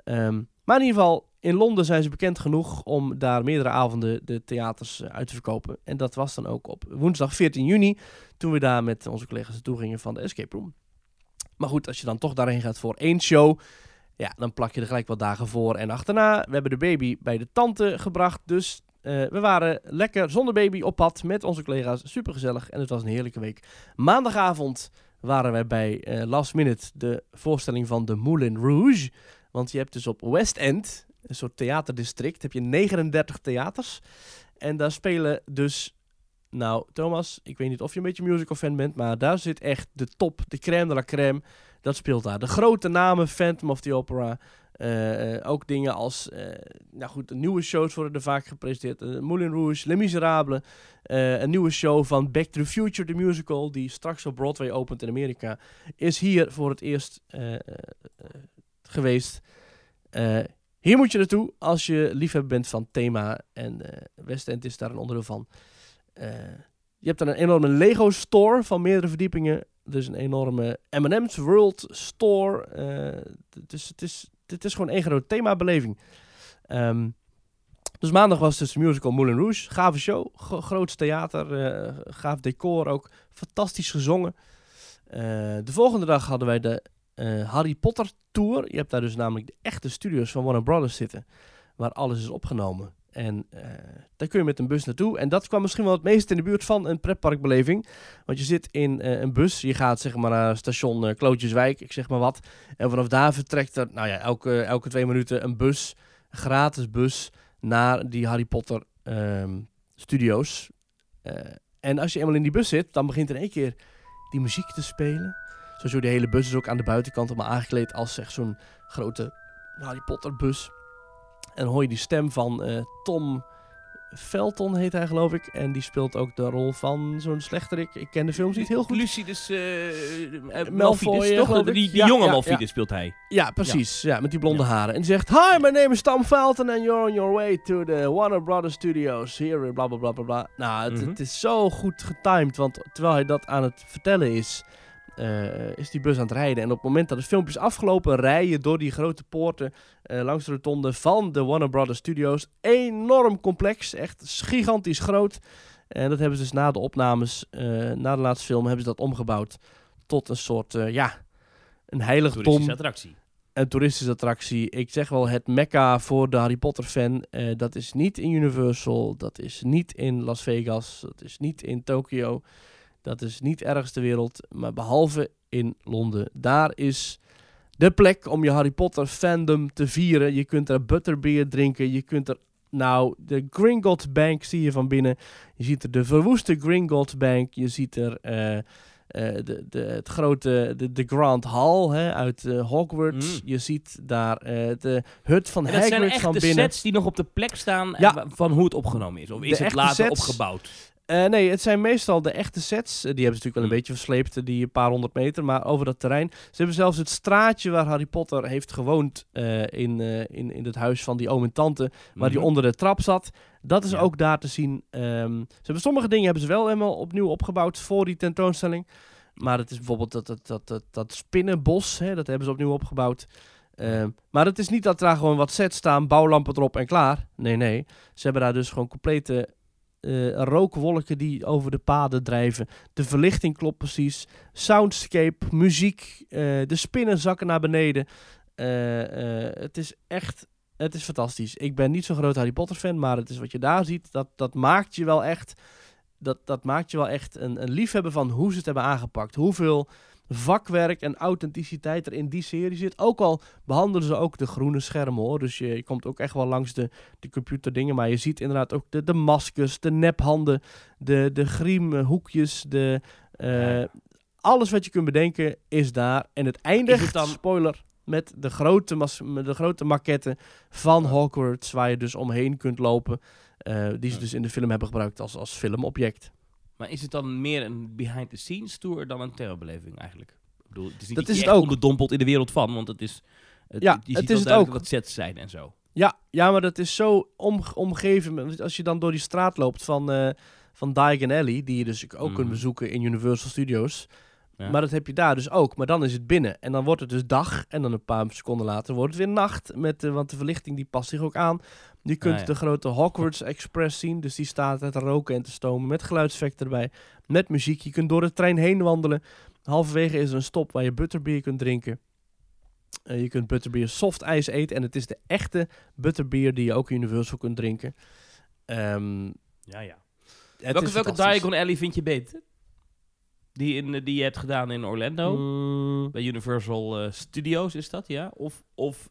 Ehm, maar in ieder geval, in Londen zijn ze bekend genoeg om daar meerdere avonden de theaters eh, uit te verkopen. En dat was dan ook op woensdag 14 juni, toen we daar met onze collega's naartoe gingen van de Escape Room. Maar goed, als je dan toch daarheen gaat voor één show, ja, dan plak je er gelijk wat dagen voor en achterna. We hebben de baby bij de tante gebracht, dus eh, we waren lekker zonder baby op pad met onze collega's. Super gezellig en het was een heerlijke week. Maandagavond waren wij bij eh, Last Minute de voorstelling van de Moulin Rouge. Want je hebt dus op West End, een soort theaterdistrict, heb je 39 theaters. En daar spelen dus, nou Thomas, ik weet niet of je een beetje musical fan bent, maar daar zit echt de top, de crème de la crème. Dat speelt daar. De grote namen, Phantom of the Opera. eh, eh, ook dingen als, eh, nou goed, nieuwe shows worden er vaak gepresenteerd. Moulin Rouge, Les Miserables. een nieuwe show van Back to the Future, de musical, die straks op Broadway opent in Amerika. Is hier voor het eerst geweest. Hier moet je naartoe als je liefhebber bent van thema. En eh West End is daar een onderdeel van. Eh, je hebt daar een enorme Lego store van meerdere verdiepingen. Dus een enorme M&M's World store. Dus het is, is gewoon één grote themabeleving. Ehm, dus maandag was dus musical Moulin Rouge. Gave show, gro- groots theater, gaaf decor ook. Fantastisch gezongen. De volgende dag hadden wij de eh, Harry Potter Tour. Je hebt daar dus namelijk de echte studios van Warner Brothers zitten. Waar alles is opgenomen. En eh, daar kun je met een bus naartoe. En dat kwam misschien wel het meest in de buurt van een pretparkbeleving. Want je zit in eh, een bus. Je gaat zeg maar naar station Klootjeswijk, ik zeg maar wat. En vanaf daar vertrekt er, nou ja, elke, elke twee minuten een bus. Gratis bus naar die Harry Potter ehm, studio's. Eh, en als je eenmaal in die bus zit, dan begint in één keer die muziek te spelen. Sowieso de hele bus is ook aan de buitenkant allemaal aangekleed als echt zo'n grote Harry Potter bus. En dan hoor je die stem van eh, Tom Felton heet hij geloof ik. En die speelt ook de rol van zo'n slechterik. Ik ken de films niet heel goed. Lucidus, eh uh, Malfoy, eh, toch? Die, die Ja, jonge ja, Malfidus ja. speelt hij. Ja, precies. Ja, met die blonde haren. En die zegt: Hi, my name is Tom Felton and you're on your way to the Warner Brothers Studios. Here, bla bla bla bla bla. Nou, het, Mhm. het is zo goed getimed. Want terwijl hij dat aan het vertellen is, eh, is die bus aan het rijden. En op het moment dat het filmpje is afgelopen, rij je door die grote poorten eh, langs de rotonde van de Warner Brothers Studios. Enorm complex, echt gigantisch groot. En dat hebben ze dus na de opnames, eh, na de laatste film, hebben ze dat omgebouwd tot een soort, ja, een heiligdom Toeristische attractie. een toeristische attractie. Ik zeg wel het mekka voor de Harry Potter fan. Dat is niet in Universal, dat is niet in Las Vegas, dat is niet in Tokio. Dat is niet ergens ter wereld, maar behalve in Londen. Daar is de plek om je Harry Potter fandom te vieren. Je kunt er butterbeer drinken, je kunt er... Nou, de Gringotts Bank zie je van binnen. Je ziet er de verwoeste Gringotts Bank. Je ziet er eh, eh, de, de, het grote, de, de Grand Hall hè, uit eh, Hogwarts. Mm. Je ziet daar de hut van En dat zijn Hagrid echt van de binnen. sets die nog op de plek staan Ja. van hoe het opgenomen is. Of is het later sets. opgebouwd? Eh, nee, het zijn meestal de echte sets. Eh, die hebben ze natuurlijk wel een Hmm. beetje versleept, eh, die een paar honderd meter, maar over dat terrein. Ze hebben zelfs het straatje waar Harry Potter heeft gewoond in, in, in het huis van die oom en tante, waar die Mhm. onder de trap zat. Dat is Ja. ook daar te zien. Ehm, ze hebben sommige dingen hebben ze wel helemaal opnieuw opgebouwd voor die tentoonstelling. Maar het is bijvoorbeeld dat, dat, dat, dat, dat spinnenbos, hè, dat hebben ze opnieuw opgebouwd. Ehm, maar het is niet dat daar gewoon wat sets staan, bouwlampen erop en klaar. Nee, nee. Ze hebben daar dus gewoon complete eh, rookwolken die over de paden drijven. De verlichting klopt precies. Soundscape, muziek, eh, de spinnen zakken naar beneden. Eh, het is echt, het is fantastisch. Ik ben niet zo'n groot Harry Potter fan, maar het is wat je daar ziet, dat, dat maakt je wel echt, dat, dat maakt je wel echt een, een liefhebber van hoe ze het hebben aangepakt. Hoeveel vakwerk en authenticiteit er in die serie zit. Ook al behandelen ze ook de groene schermen hoor. Dus je, je komt ook echt wel langs de, de computerdingen. Maar je ziet inderdaad ook de, de maskers, de nephanden, de, de griemhoekjes, de... eh, Ja. Alles wat je kunt bedenken is daar. En het eindigt, het dan- spoiler, met de grote, de grote maquette van Hogwarts. Waar je dus omheen kunt lopen. eh, die ze dus in de film hebben gebruikt als, als filmobject. Maar is het dan meer een behind-the-scenes tour dan een terrorbeleving eigenlijk? Ik bedoel, het is niet Dat is het ook. onderdompelt in de wereld van, want het is... Het, Ja, je het is wel het ook. wat sets zijn en zo. Ja, ja, maar dat is zo om, omgeven. Als je dan door die straat loopt van, eh van Diagon Alley, die je dus ook kunt Mhm. bezoeken in Universal Studios. Ja. Maar dat heb je daar dus ook. Maar dan is het binnen. En dan wordt het dus dag. En dan een paar seconden later wordt het weer nacht. Met, de want de verlichting die past zich ook aan. Je kunt Ah, ja. de grote Hogwarts Express zien. Dus die staat uit te roken en te stomen. Met geluidseffecten erbij. Met muziek. Je kunt door de trein heen wandelen. Halverwege is er een stop waar je butterbeer kunt drinken. Eh, je kunt butterbeer soft ijs eten. En het is de echte butterbeer die je ook in Universal kunt drinken. Ehm, Ja, ja. welke is welke. Diagon Alley vind je beter? Die, in, eh, die je hebt gedaan in Orlando? Mm, Bij Universal eh, Studios is dat, ja? Of, of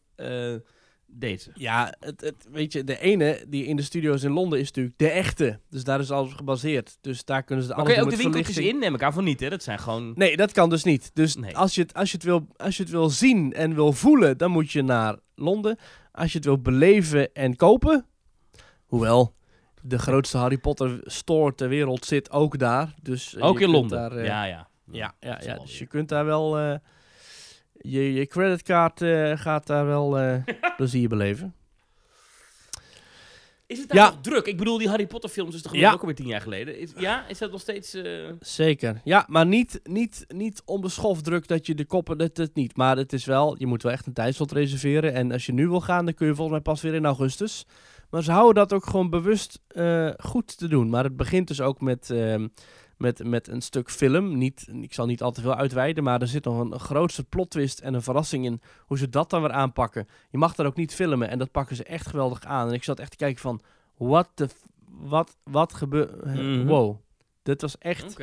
deze? Ja, het, het, weet je, de ene die in de studio's in Londen is natuurlijk de echte. Dus daar is alles gebaseerd. Dus daar kunnen ze Oké, alles doen ook de winkeltjes in? Neem ik aan van niet, hè? Dat zijn gewoon... Nee, dat kan dus niet. Dus Nee. als, je het, als, je het wil, als je het wil zien en wil voelen, dan moet je naar Londen. Als je het wil beleven en kopen, hoewel de grootste Harry Potter store ter wereld zit ook daar. Dus eh, ook in Londen? daar, eh, ja, ja. ja, ja, Dus je kunt daar wel... eh, je, je creditcard eh, gaat daar wel eh [laughs] plezier beleven. Is het daar Ja. nog druk? Ik bedoel, die Harry Potter films is toch Ja. ook alweer tien jaar geleden? Is, ja, is dat nog steeds... eh, Zeker. Ja, maar niet, niet, niet onbeschoft druk dat je de koppen... Dat het niet. Maar het is wel... Je moet wel echt een tijdslot reserveren. En als je nu wil gaan, dan kun je volgens mij pas weer in augustus. Maar ze houden dat ook gewoon bewust goed te doen. Maar het begint dus ook met, ehm, met, met een stuk film. Niet, ik zal niet al te veel uitweiden, maar er zit nog een, een grootste plot twist en een verrassing in hoe ze dat dan weer aanpakken. Je mag daar ook niet filmen en dat pakken ze echt geweldig aan. En ik zat echt te kijken van, what the... Wat, wat gebeurt... Mhm. Wow. Dit was echt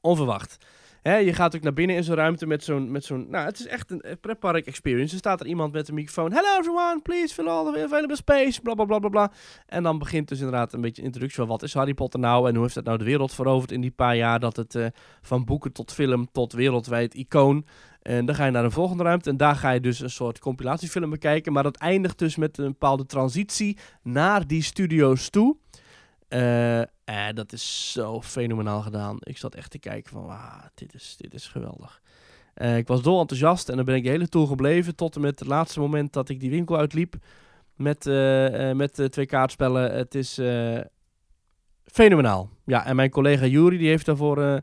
onverwacht. Hè, je gaat ook naar binnen in zo'n ruimte met zo'n... Met zo'n nou, het is echt een pretpark experience. Er staat er iemand met een microfoon. Hello everyone, please fill all the available space. Bla, bla, bla, bla, bla. En dan begint dus inderdaad een beetje een introductie van... Wat is Harry Potter nou? En hoe heeft het nou de wereld veroverd in die paar jaar... dat het eh, van boeken tot film tot wereldwijd icoon... En dan ga je naar een volgende ruimte en daar ga je dus een soort compilatiefilm bekijken. Maar dat eindigt dus met een bepaalde transitie naar die studio's toe. Eh, en dat is zo fenomenaal gedaan. Ik zat echt te kijken van, dit is, dit is geweldig. Eh, ik was dol enthousiast en dan ben ik de hele tour gebleven tot en met het laatste moment dat ik die winkel uitliep met, eh, eh, met eh, twee kaartspellen. Het is eh, fenomenaal. Ja, en mijn collega Juri die heeft daarvoor eh,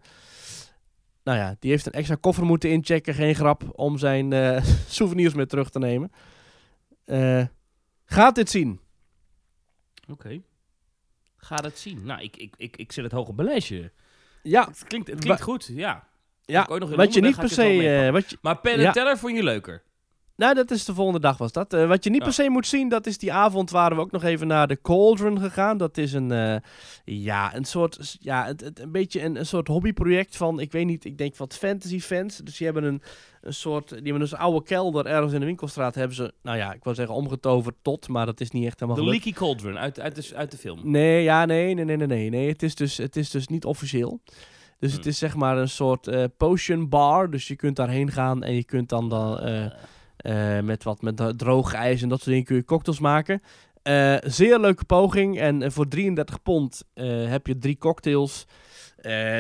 nou ja, die heeft een extra koffer moeten inchecken, geen grap, om zijn eh, [laughs] souvenirs mee terug te nemen. Eh, gaat dit zien? Oké. Ga dat zien. Nou, ik, ik, ik, ik zet het hoog op mijn lijstje. Ja, Het klinkt, het klinkt goed, ja. ja wat je niet per het se... eh, wat je, Maar Pen Ja. Teller vond je leuker? Nou, dat is de volgende dag was dat. Eh, wat je niet Ja. per se moet zien, dat is die avond waren we ook nog even naar de Cauldron gegaan. Dat is een, eh, ja, een soort, ja, het, het- een beetje een, een soort hobbyproject van, ik weet niet, ik denk wat fantasy fans. Dus die hebben een, een soort, die hebben dus een oude kelder ergens in de winkelstraat hebben ze, nou ja, ik wil zeggen omgetoverd tot, maar dat is niet echt helemaal De. Leaky Cauldron uit, uit, de, uit de film. Nee, ja, nee, nee, nee, nee, nee. nee. Het, is dus, het is dus niet officieel. Dus het Hm. is zeg maar een soort eh, potion bar. Dus je kunt daarheen gaan en je kunt dan, dan eh, met wat met droog ijs en dat soort dingen kun je cocktails maken. Eh, zeer leuke poging. En eh, voor 33 pond heb je drie cocktails.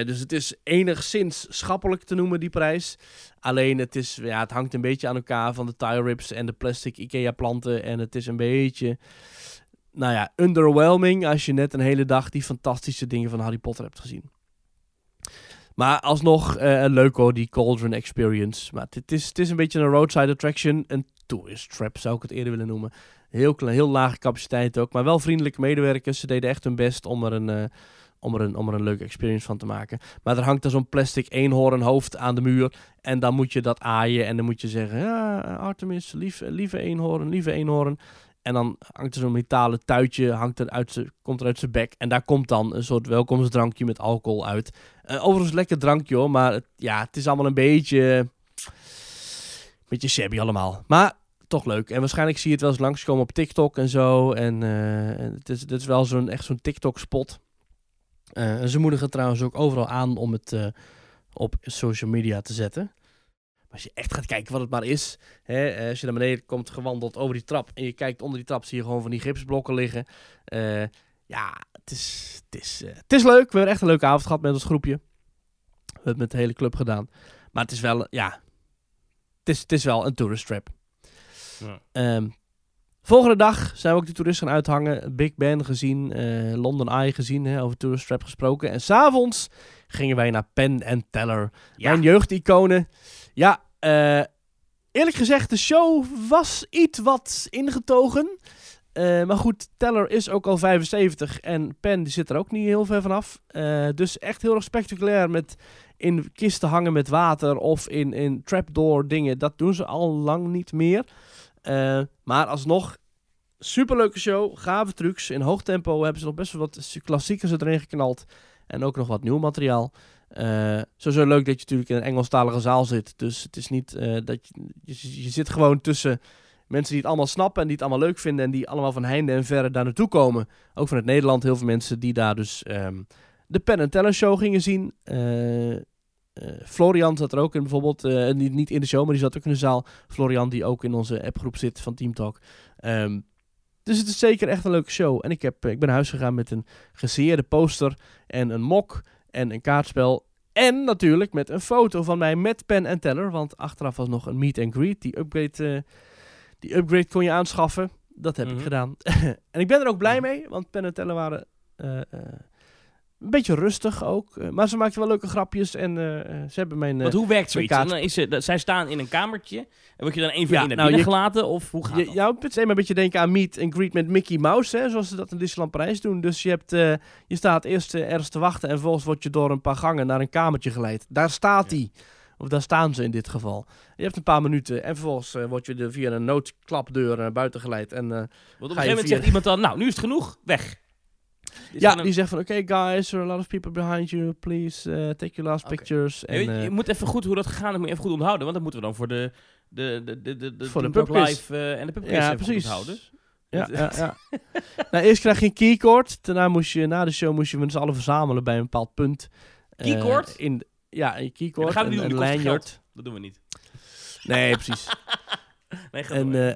Dus het is enigszins schappelijk te noemen, die prijs. Alleen het, is, ja, het hangt een beetje aan elkaar van de tire rips en de plastic IKEA planten. En het is een beetje, nou ja, underwhelming als je net een hele dag die fantastische dingen van Harry Potter hebt gezien. Maar alsnog eh leuk hoor, die Cauldron Experience. Maar het is, is een beetje een roadside attraction. Een tourist trap zou ik het eerder willen noemen. Heel, klein, heel lage capaciteit ook. Maar wel vriendelijke medewerkers. Ze deden echt hun best om er een, eh, om er een, om er een leuke experience van te maken. Maar er hangt er zo'n plastic eenhoornhoofd aan de muur. En dan moet je dat aaien. En dan moet je zeggen, ja, Artemis, lief, lieve eenhoorn, lieve eenhoorn. En dan hangt er zo'n metalen tuitje, hangt er uit komt er uit zijn bek. En daar komt dan een soort welkomstdrankje met alcohol uit. Eh, overigens lekker drankje hoor, maar het, ja, het is allemaal een beetje... beetje shabby allemaal. Maar toch leuk. En waarschijnlijk zie je het wel eens langskomen op TikTok en zo. En eh, en het, is, is wel zo'n, echt zo'n TikTok-spot. Eh, en ze moedigen trouwens ook overal aan om het eh, op social media te zetten. Maar als je echt gaat kijken wat het maar is. Hè, eh, als je naar beneden komt gewandeld over die trap. En je kijkt onder die trap, zie je gewoon van die gipsblokken liggen. Eh, ja, het is, het, is, eh, het is leuk. We hebben echt een leuke avond gehad met ons groepje. We hebben het met de hele club gedaan. Maar het is wel, ja... Het is, het is wel een tourist trap. Ja. Ehm, volgende dag zijn we ook de toeristen gaan uithangen. Big Ben gezien, eh, London Eye gezien, hè, over Tourist Trap gesproken. En s'avonds gingen wij naar Penn en Teller. Ja. Mijn jeugdiconen. Ja, eh, eerlijk gezegd, de show was iets wat ingetogen. Eh, maar goed, Teller is ook al 75 en Penn die zit er ook niet heel ver vanaf. Dus echt heel erg spectaculair met in kisten hangen met water of in, in trapdoor dingen. Dat doen ze al lang niet meer. Eh, maar alsnog, superleuke show, gave trucs. In hoog tempo hebben ze nog best wel wat klassiekers erin geknald. En ook nog wat nieuw materiaal. Eh sowieso leuk dat je natuurlijk in een Engelstalige zaal zit. Dus het is niet eh, dat je, je... Zit gewoon tussen mensen die het allemaal snappen en die het allemaal leuk vinden. En die allemaal van heinde en verre daar naartoe komen. Ook vanuit Nederland heel veel mensen die daar dus ehm, de Penn Teller show gingen zien. Eh, Florian zat er ook in bijvoorbeeld. eh, niet, niet in de show, maar die zat ook in de zaal. Florian die ook in onze appgroep zit van Team Talk. Ehm, dus het is zeker echt een leuke show. En ik, heb, eh, ik ben naar huis gegaan met een geseerde poster en een mok en een kaartspel. En natuurlijk met een foto van mij met pen en teller. Want achteraf was nog een meet and greet. Die upgrade, die upgrade kon je aanschaffen. Dat heb Mhm. ik gedaan. [laughs] en ik ben er ook blij mee. Want pen en teller waren een beetje rustig ook. Eh, maar ze maakten wel leuke grapjes. En eh, eh, ze hebben mijn... Want hoe werkt zoiets? Dan is ze, dat, zij staan in een kamertje. En word je dan één voor Ja, één naar nou, je- gelaten? Of hoe gaat Je, dat? jou het een beetje denken aan meet and greet met Mickey Mouse, hè, zoals ze dat in Disneyland Parijs doen. Dus je, hebt, je staat eerst ergens te wachten en vervolgens word je door een paar gangen naar een kamertje geleid. Daar staat hij. Of daar staan ze in dit geval. Je hebt een paar minuten en vervolgens word je er via een noodklapdeur naar buiten geleid. En, Want op een gegeven moment via- zegt iemand dan, nou, nu is het genoeg, weg. Ja, die zegt van, oké guys, there are a lot of people behind you. Please eh, take your last pictures. En, je, je moet even goed hoe dat gegaan is, moet je even goed onthouden. Want dat moeten we dan voor de, de, de, de, de, de Voor de pubquiz. Live eh, en de pubquiz ja, precies. onthouden. Ja, ja, ja. [laughs] nou, eerst krijg je een keycord. Daarna moest je, na de show moest je met z'n allen verzamelen bij een bepaald punt. Eh, Keycord? in, ja, een keycord. Dat een, dat lanyard. Dat doen we niet. Nee, precies. [laughs] Nee, En, door.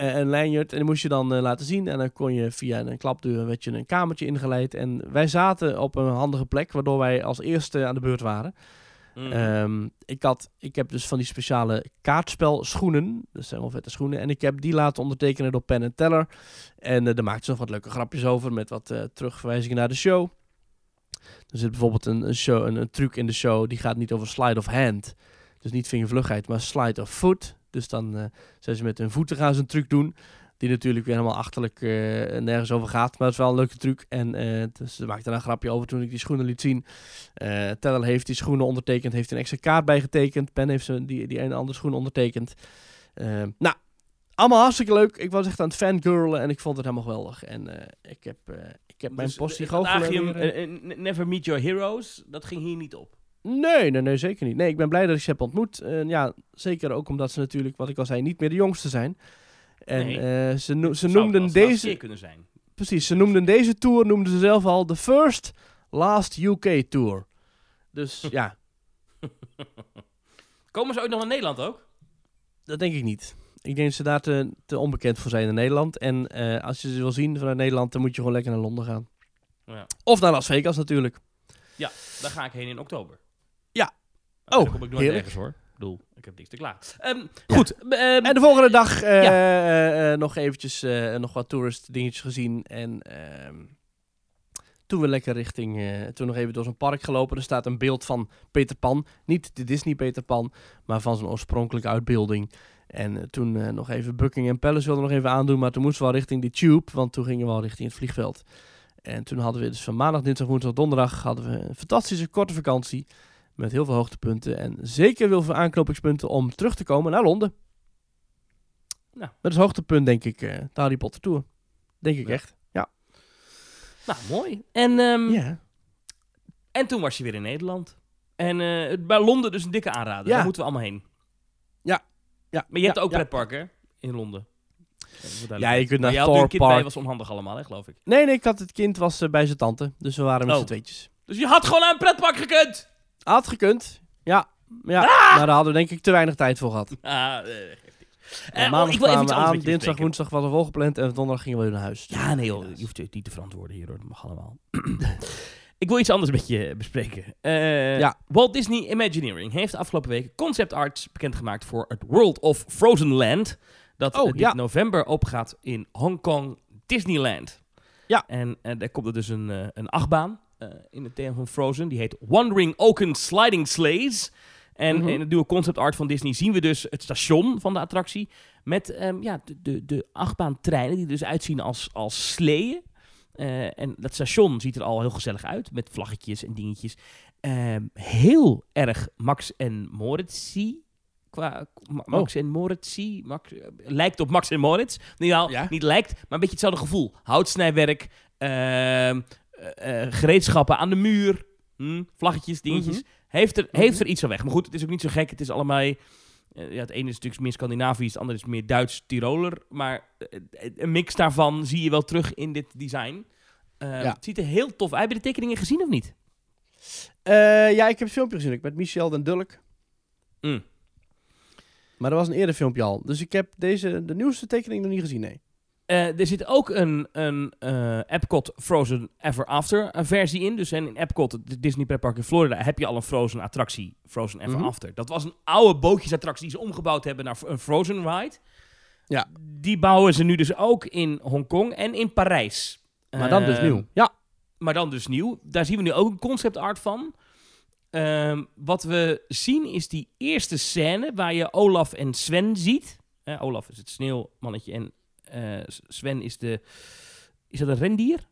Eh, een lanyard. En die moest je dan eh, laten zien. En dan kon je via een klapdeur werd je een kamertje ingeleid. En wij zaten op een handige plek, waardoor wij als eerste aan de beurt waren. Mm. Ehm, ik, had, ik heb dus van die speciale kaartspelschoenen. Dat zijn wel vette schoenen. En ik heb die laten ondertekenen door Penn Teller. En eh daar maakten ze nog wat leuke grapjes over. Met wat eh, terugverwijzingen naar de show. Er zit bijvoorbeeld een, een, show, een, een truc in de show, die gaat niet over slide of hand. Dus niet vingervlugheid, maar slide of foot. Dus dan eh, zijn ze met hun voeten gaan ze een truc doen. Die natuurlijk weer helemaal achterlijk eh, nergens over gaat. Maar het is wel een leuke truc. En eh dus ze maakte daar een grapje over toen ik die schoenen liet zien. Teller heeft die schoenen ondertekend. Heeft een extra kaart bijgetekend. Ben heeft ze die, die ene andere schoen ondertekend. Nou, allemaal hartstikke leuk. Ik was echt aan het fangirlen en ik vond het helemaal geweldig. En ik heb, ik heb mijn Dus, eh, eh, Never meet your heroes, dat ging hier niet op. Nee, nee, nee, zeker niet. Nee, ik ben blij dat ik ze heb ontmoet. En ja, zeker ook omdat ze natuurlijk, wat ik al zei, niet meer de jongste zijn. En Nee. eh, ze, no- ze Zou noemden deze, kunnen zijn. precies, ze noemden deze tour, noemden ze zelf al de first last UK tour. Dus [laughs] ja, [laughs] Komen ze ooit nog naar Nederland ook? dat denk ik niet. Ik denk dat ze daar te, te onbekend voor zijn in Nederland. En eh, als je ze wil zien vanuit Nederland, dan moet je gewoon lekker naar Londen gaan. Ja. Of naar Las Vegas natuurlijk. Daar ga ik heen in oktober. Oh, dan kom ik nooit heerlijk. ergens hoor. Ik bedoel, ik heb niks te klaar. Ehm, Goed. ehm, En de volgende dag eh, Ja. eh, eh, nog eventjes nog wat tourist dingetjes gezien. En ehm, toen we lekker richting, toen nog even door zo'n park gelopen. Er staat een beeld van Peter Pan. Niet de Disney Peter Pan, maar van zijn oorspronkelijke uitbeelding. En toen nog even Buckingham Palace wilden we nog even aandoen. Maar toen moesten we al richting die tube, want toen gingen we al richting het vliegveld. En toen hadden we dus van maandag, dinsdag, woensdag, donderdag hadden we een fantastische korte vakantie. Met heel veel hoogtepunten en zeker heel veel aanknopingspunten om terug te komen naar Londen. Nou. Dat is hoogtepunt, denk ik, de Harry Potter Tour. Denk ik Ja. echt. Ja. nou, mooi. En, ehm, ja. en toen was je weer in Nederland. En eh, bij Londen dus een dikke aanrader. Ja. Daar moeten we allemaal heen. Ja. Maar je hebt Ja, ook ja. pretpark, hè? In Londen. Ja, je kunt naar Thor kind bij, was onhandig allemaal, hè, geloof ik. Nee, nee, ik had het kind was eh, bij zijn tante. Dus we waren met Oh. z'n tweetjes. Dus je had gewoon naar een pretpark gekund! Had gekund. Ja. ja. Ah! Maar daar hadden we denk ik te weinig tijd voor gehad. Ah, eh, geeft niks. En Eh, oh, maandag kwamen we aan, je dinsdag, woensdag was er volgepland en donderdag gingen we weer naar huis. Ja, nee joh, je hoeft het niet te verantwoorden hier hoor, dat mag allemaal. [clears throat] ik wil iets anders met je bespreken. Eh, Ja. Walt Disney Imagineering heeft afgelopen week concept art bekendgemaakt voor het World of Frozen Land. Dat Oh, eh, dit ja. november opgaat in Hongkong Disneyland. Ja. En eh, daar komt er dus een, eh, een achtbaan eh, in het thema van Frozen. Die heet Wandering Oaken Sliding Sleighs. En Mhm. in het nieuwe concept art van Disney zien we dus het station van de attractie. Met ehm, ja, de, de, de achtbaantreinen die er dus uitzien als, als sleeën. Eh, en dat station ziet er al heel gezellig uit. Met vlaggetjes en dingetjes. Ehm, heel erg Max en Moritz Qua Ma- Max en Moritz Max, eh, lijkt op Max en Moritz. Nou, ja, Ja. niet lijkt, maar een beetje hetzelfde gevoel. Houtsnijwerk, eh, eh, gereedschappen aan de muur, hm, vlaggetjes, dingetjes. Mhm. Heeft, er, heeft er iets van weg. Maar goed, het is ook niet zo gek. Het is allemaal... eh, ja, het ene is natuurlijk meer Scandinavisch, het andere is meer Duits-Tiroler. Maar een mix daarvan zie je wel terug in dit design. Ja. Het ziet er heel tof uit. Heb je de tekeningen gezien of niet? Ja, ik heb het filmpje gezien. Ik met Michel den Dulk. Mm. Maar er was een eerder filmpje al. Dus ik heb deze, de nieuwste tekening nog niet gezien, nee. Eh, er zit ook een, een eh, Epcot Frozen Ever After eh, versie in. Dus en in Epcot, het Disney Pretpark in Florida, heb je al een Frozen attractie, Frozen Ever Mhm. After. Dat was een oude bootjesattractie die ze omgebouwd hebben naar een Frozen ride. Ja. Die bouwen ze nu dus ook in Hongkong en in Parijs. Maar dan dus nieuw. Ja. Maar dan dus nieuw. Daar zien we nu ook een concept art van. Ehm, wat we zien is die eerste scène waar je Olaf en Sven ziet. Olaf is het sneeuwmannetje en Sven is de... Is dat een rendier?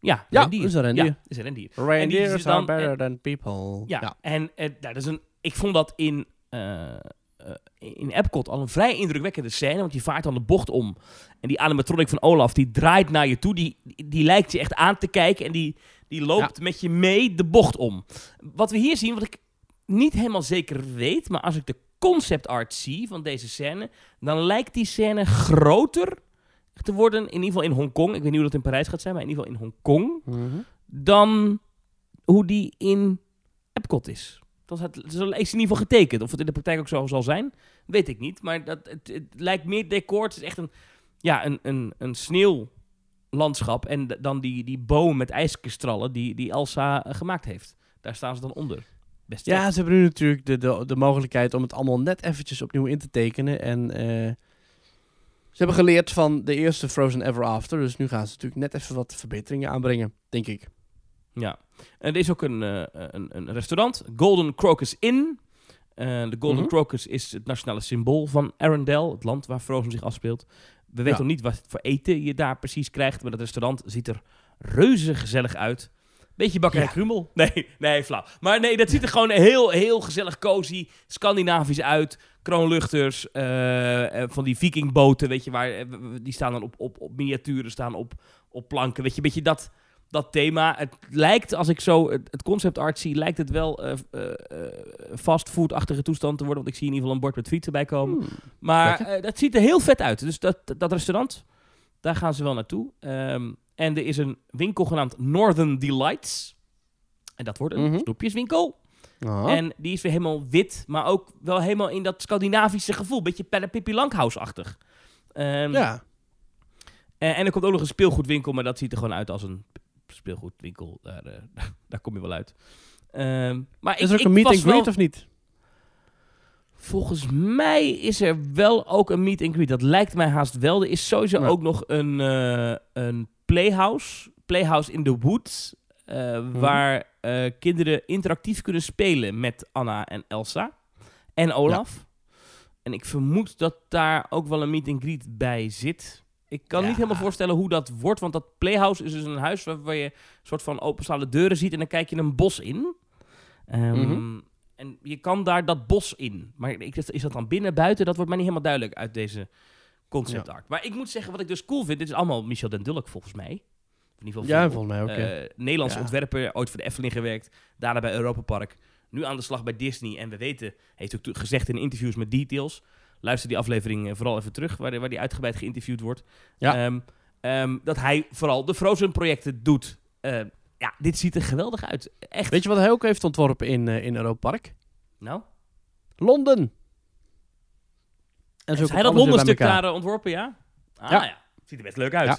Ja, Ja, rendier. is een rendier. Ja, is een rendier. Reindeers are dan- better en- than people. Ja, ja. en eh, nou, dat is een, ik vond dat in, eh, eh, in Epcot al een vrij indrukwekkende scène. Want je vaart dan de bocht om. En die animatronic van Olaf, die draait naar je toe. Die, die, die lijkt je echt aan te kijken. En die, die loopt met je mee de bocht om. Wat we hier zien, wat ik niet helemaal zeker weet. Maar als ik de concept art zie van deze scène. Dan lijkt die scène groter te worden. In ieder geval in Hongkong. Ik weet niet hoe dat in Parijs gaat zijn. Maar in ieder geval in Hongkong Mhm. dan hoe die in Epcot is. Dat is, het, is in ieder geval getekend. Of het in de praktijk ook zo zal zijn, weet ik niet. Maar dat, het, het lijkt meer decor. Het is echt een, ja, een, een, een sneeuwlandschap. En dan die, die boom met ijskristallen die, die Elsa gemaakt heeft. Daar staan ze dan onder. Best Ja, ze hebben nu natuurlijk de, de, de mogelijkheid om het allemaal net eventjes opnieuw in te tekenen. En eh, ze hebben geleerd van de eerste Frozen Ever After. Dus nu gaan ze natuurlijk net even wat verbeteringen aanbrengen, denk ik. Ja. En er is ook een, eh, een, een restaurant, Golden Crocus Inn. Eh, de Golden Mhm. Crocus is het nationale symbool van Arendelle, het land waar Frozen zich afspeelt. We weten Ja. nog niet wat voor eten je daar precies krijgt, maar het restaurant ziet er reuze gezellig uit. Beetje bakkerij Ja. Krummel. [laughs] Nee, nee, flauw. Maar nee, dat ziet er gewoon heel, heel gezellig, cozy, Scandinavisch uit. Kroonluchters, eh, eh, van die vikingboten, weet je, waar, eh, die staan dan op, op, op miniaturen, staan op, op planken. Weet je, beetje dat, dat thema. Het lijkt, als ik zo het, concept art zie, lijkt het wel eh, eh, fastfood-achtige toestand te worden. Want ik zie in ieder geval een bord met frieten bij komen. Hmm. Maar dat ziet er heel vet uit. Dus dat, dat restaurant, daar gaan ze wel naartoe. Ehm, en er is een winkel genaamd Northern Delights. En dat wordt een Mhm. snoepjeswinkel. Ah. En die is weer helemaal wit, maar ook wel helemaal in dat Scandinavische gevoel. Beetje Pippi Langhouse-achtig. Ehm, ja. en, en er komt ook nog een speelgoedwinkel, maar dat ziet er gewoon uit als een speelgoedwinkel. Daar, eh, [laughs] daar kom je wel uit. Ehm, maar Is er ook een meet and greet wel- of niet? Volgens mij is er wel ook een meet and greet. Dat lijkt mij haast wel. Er is sowieso Ja. ook nog een, eh, een playhouse. Playhouse in the Woods. eh, Waar eh, kinderen interactief kunnen spelen met Anna en Elsa. En Olaf. En ik vermoed dat daar ook wel een meet and greet bij zit. Ik kan Ja. niet helemaal voorstellen hoe dat wordt. Want dat playhouse is dus een huis waar, waar je een soort van openstaande deuren ziet. En dan kijk je een bos in. Ehm, Mhm. En je kan daar dat bos in. Maar ik, is dat dan binnen, buiten? Dat wordt mij niet helemaal duidelijk uit deze concept art. Maar ik moet zeggen, wat ik dus cool vind... Dit is allemaal Michel den Dulk volgens mij. In ieder geval Ja, volgens mij ook. ja. Eh, Nederlandse ontwerper, ooit voor de Efteling gewerkt. Daarna bij Europa Park. Nu aan de slag bij Disney. En we weten, heeft ook gezegd in interviews met Details. Luister die aflevering eh, vooral even terug, waar, waar die uitgebreid geïnterviewd wordt. Ja. Ehm, ehm, dat hij vooral de Frozen-projecten doet. Eh, ja, dit ziet er geweldig uit. Echt. Weet je wat hij ook heeft ontworpen in, in Europa Park? nou, Londen. En heeft hij dat alles weer Londen bij stuk elkaar. daar ontworpen, ja? Ah Ja. ja. Ziet er best leuk uit. Ja.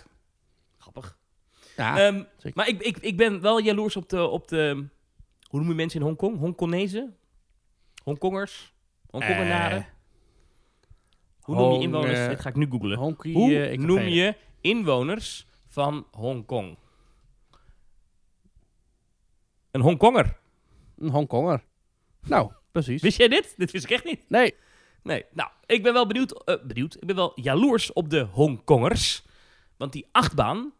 Grappig. Ja, Ehm, maar ik, ik, ik ben wel jaloers op de, op de... Hoe noem je mensen in Hongkong? Hongkonezen? Hongkongers? Hongkongenaren? Eh, Hoe noem je Hong, inwoners? eh, Dit ga ik nu googlen. Hoe eh, ik noem je inwoners van Hongkong? Een Hongkonger. Een Hongkonger. Nou, precies. Wist jij dit? Dit wist ik echt niet. Nee. Nee. Nou, ik ben wel benieuwd. eh, benieuwd. Ik ben wel jaloers op de Hongkongers. Want die achtbaan,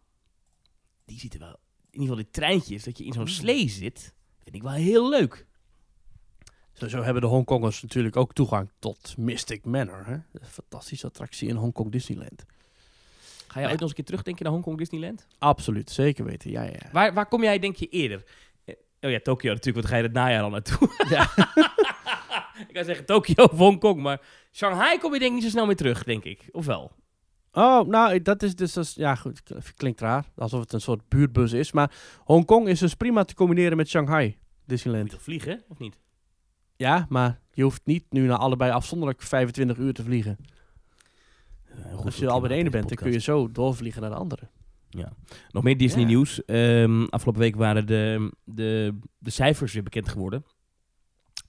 die ziet er wel... In ieder geval die treintjes, dat je in zo'n slee zit, vind ik wel heel leuk. Sowieso hebben de Hongkongers natuurlijk ook toegang tot Mystic Manor. Hè? Een fantastische attractie in Hongkong Disneyland. Ga je ooit nog eens een keer terugdenken naar Hongkong Disneyland? Absoluut, zeker weten. Ja, ja. Waar, waar kom jij, denk je, eerder? Oh ja, Tokio natuurlijk, want ga je het najaar al naartoe. Ja. [laughs] ik kan zeggen Tokio of Hongkong, maar Shanghai kom je denk ik niet zo snel meer terug, denk ik. Of wel? Oh, nou, dat is dus... ja, goed. Klinkt raar. Alsof het een soort buurtbus is. Maar Hongkong is dus prima te combineren met Shanghai Moet Disneyland. je toch vliegen, of niet? Ja, maar je hoeft niet nu naar allebei afzonderlijk 25 uur te vliegen. Als je al bij de ene bent, dan kun je zo doorvliegen naar de andere. Nog meer Disney Ja. nieuws. Ehm, afgelopen week waren de, de, de cijfers weer bekend geworden.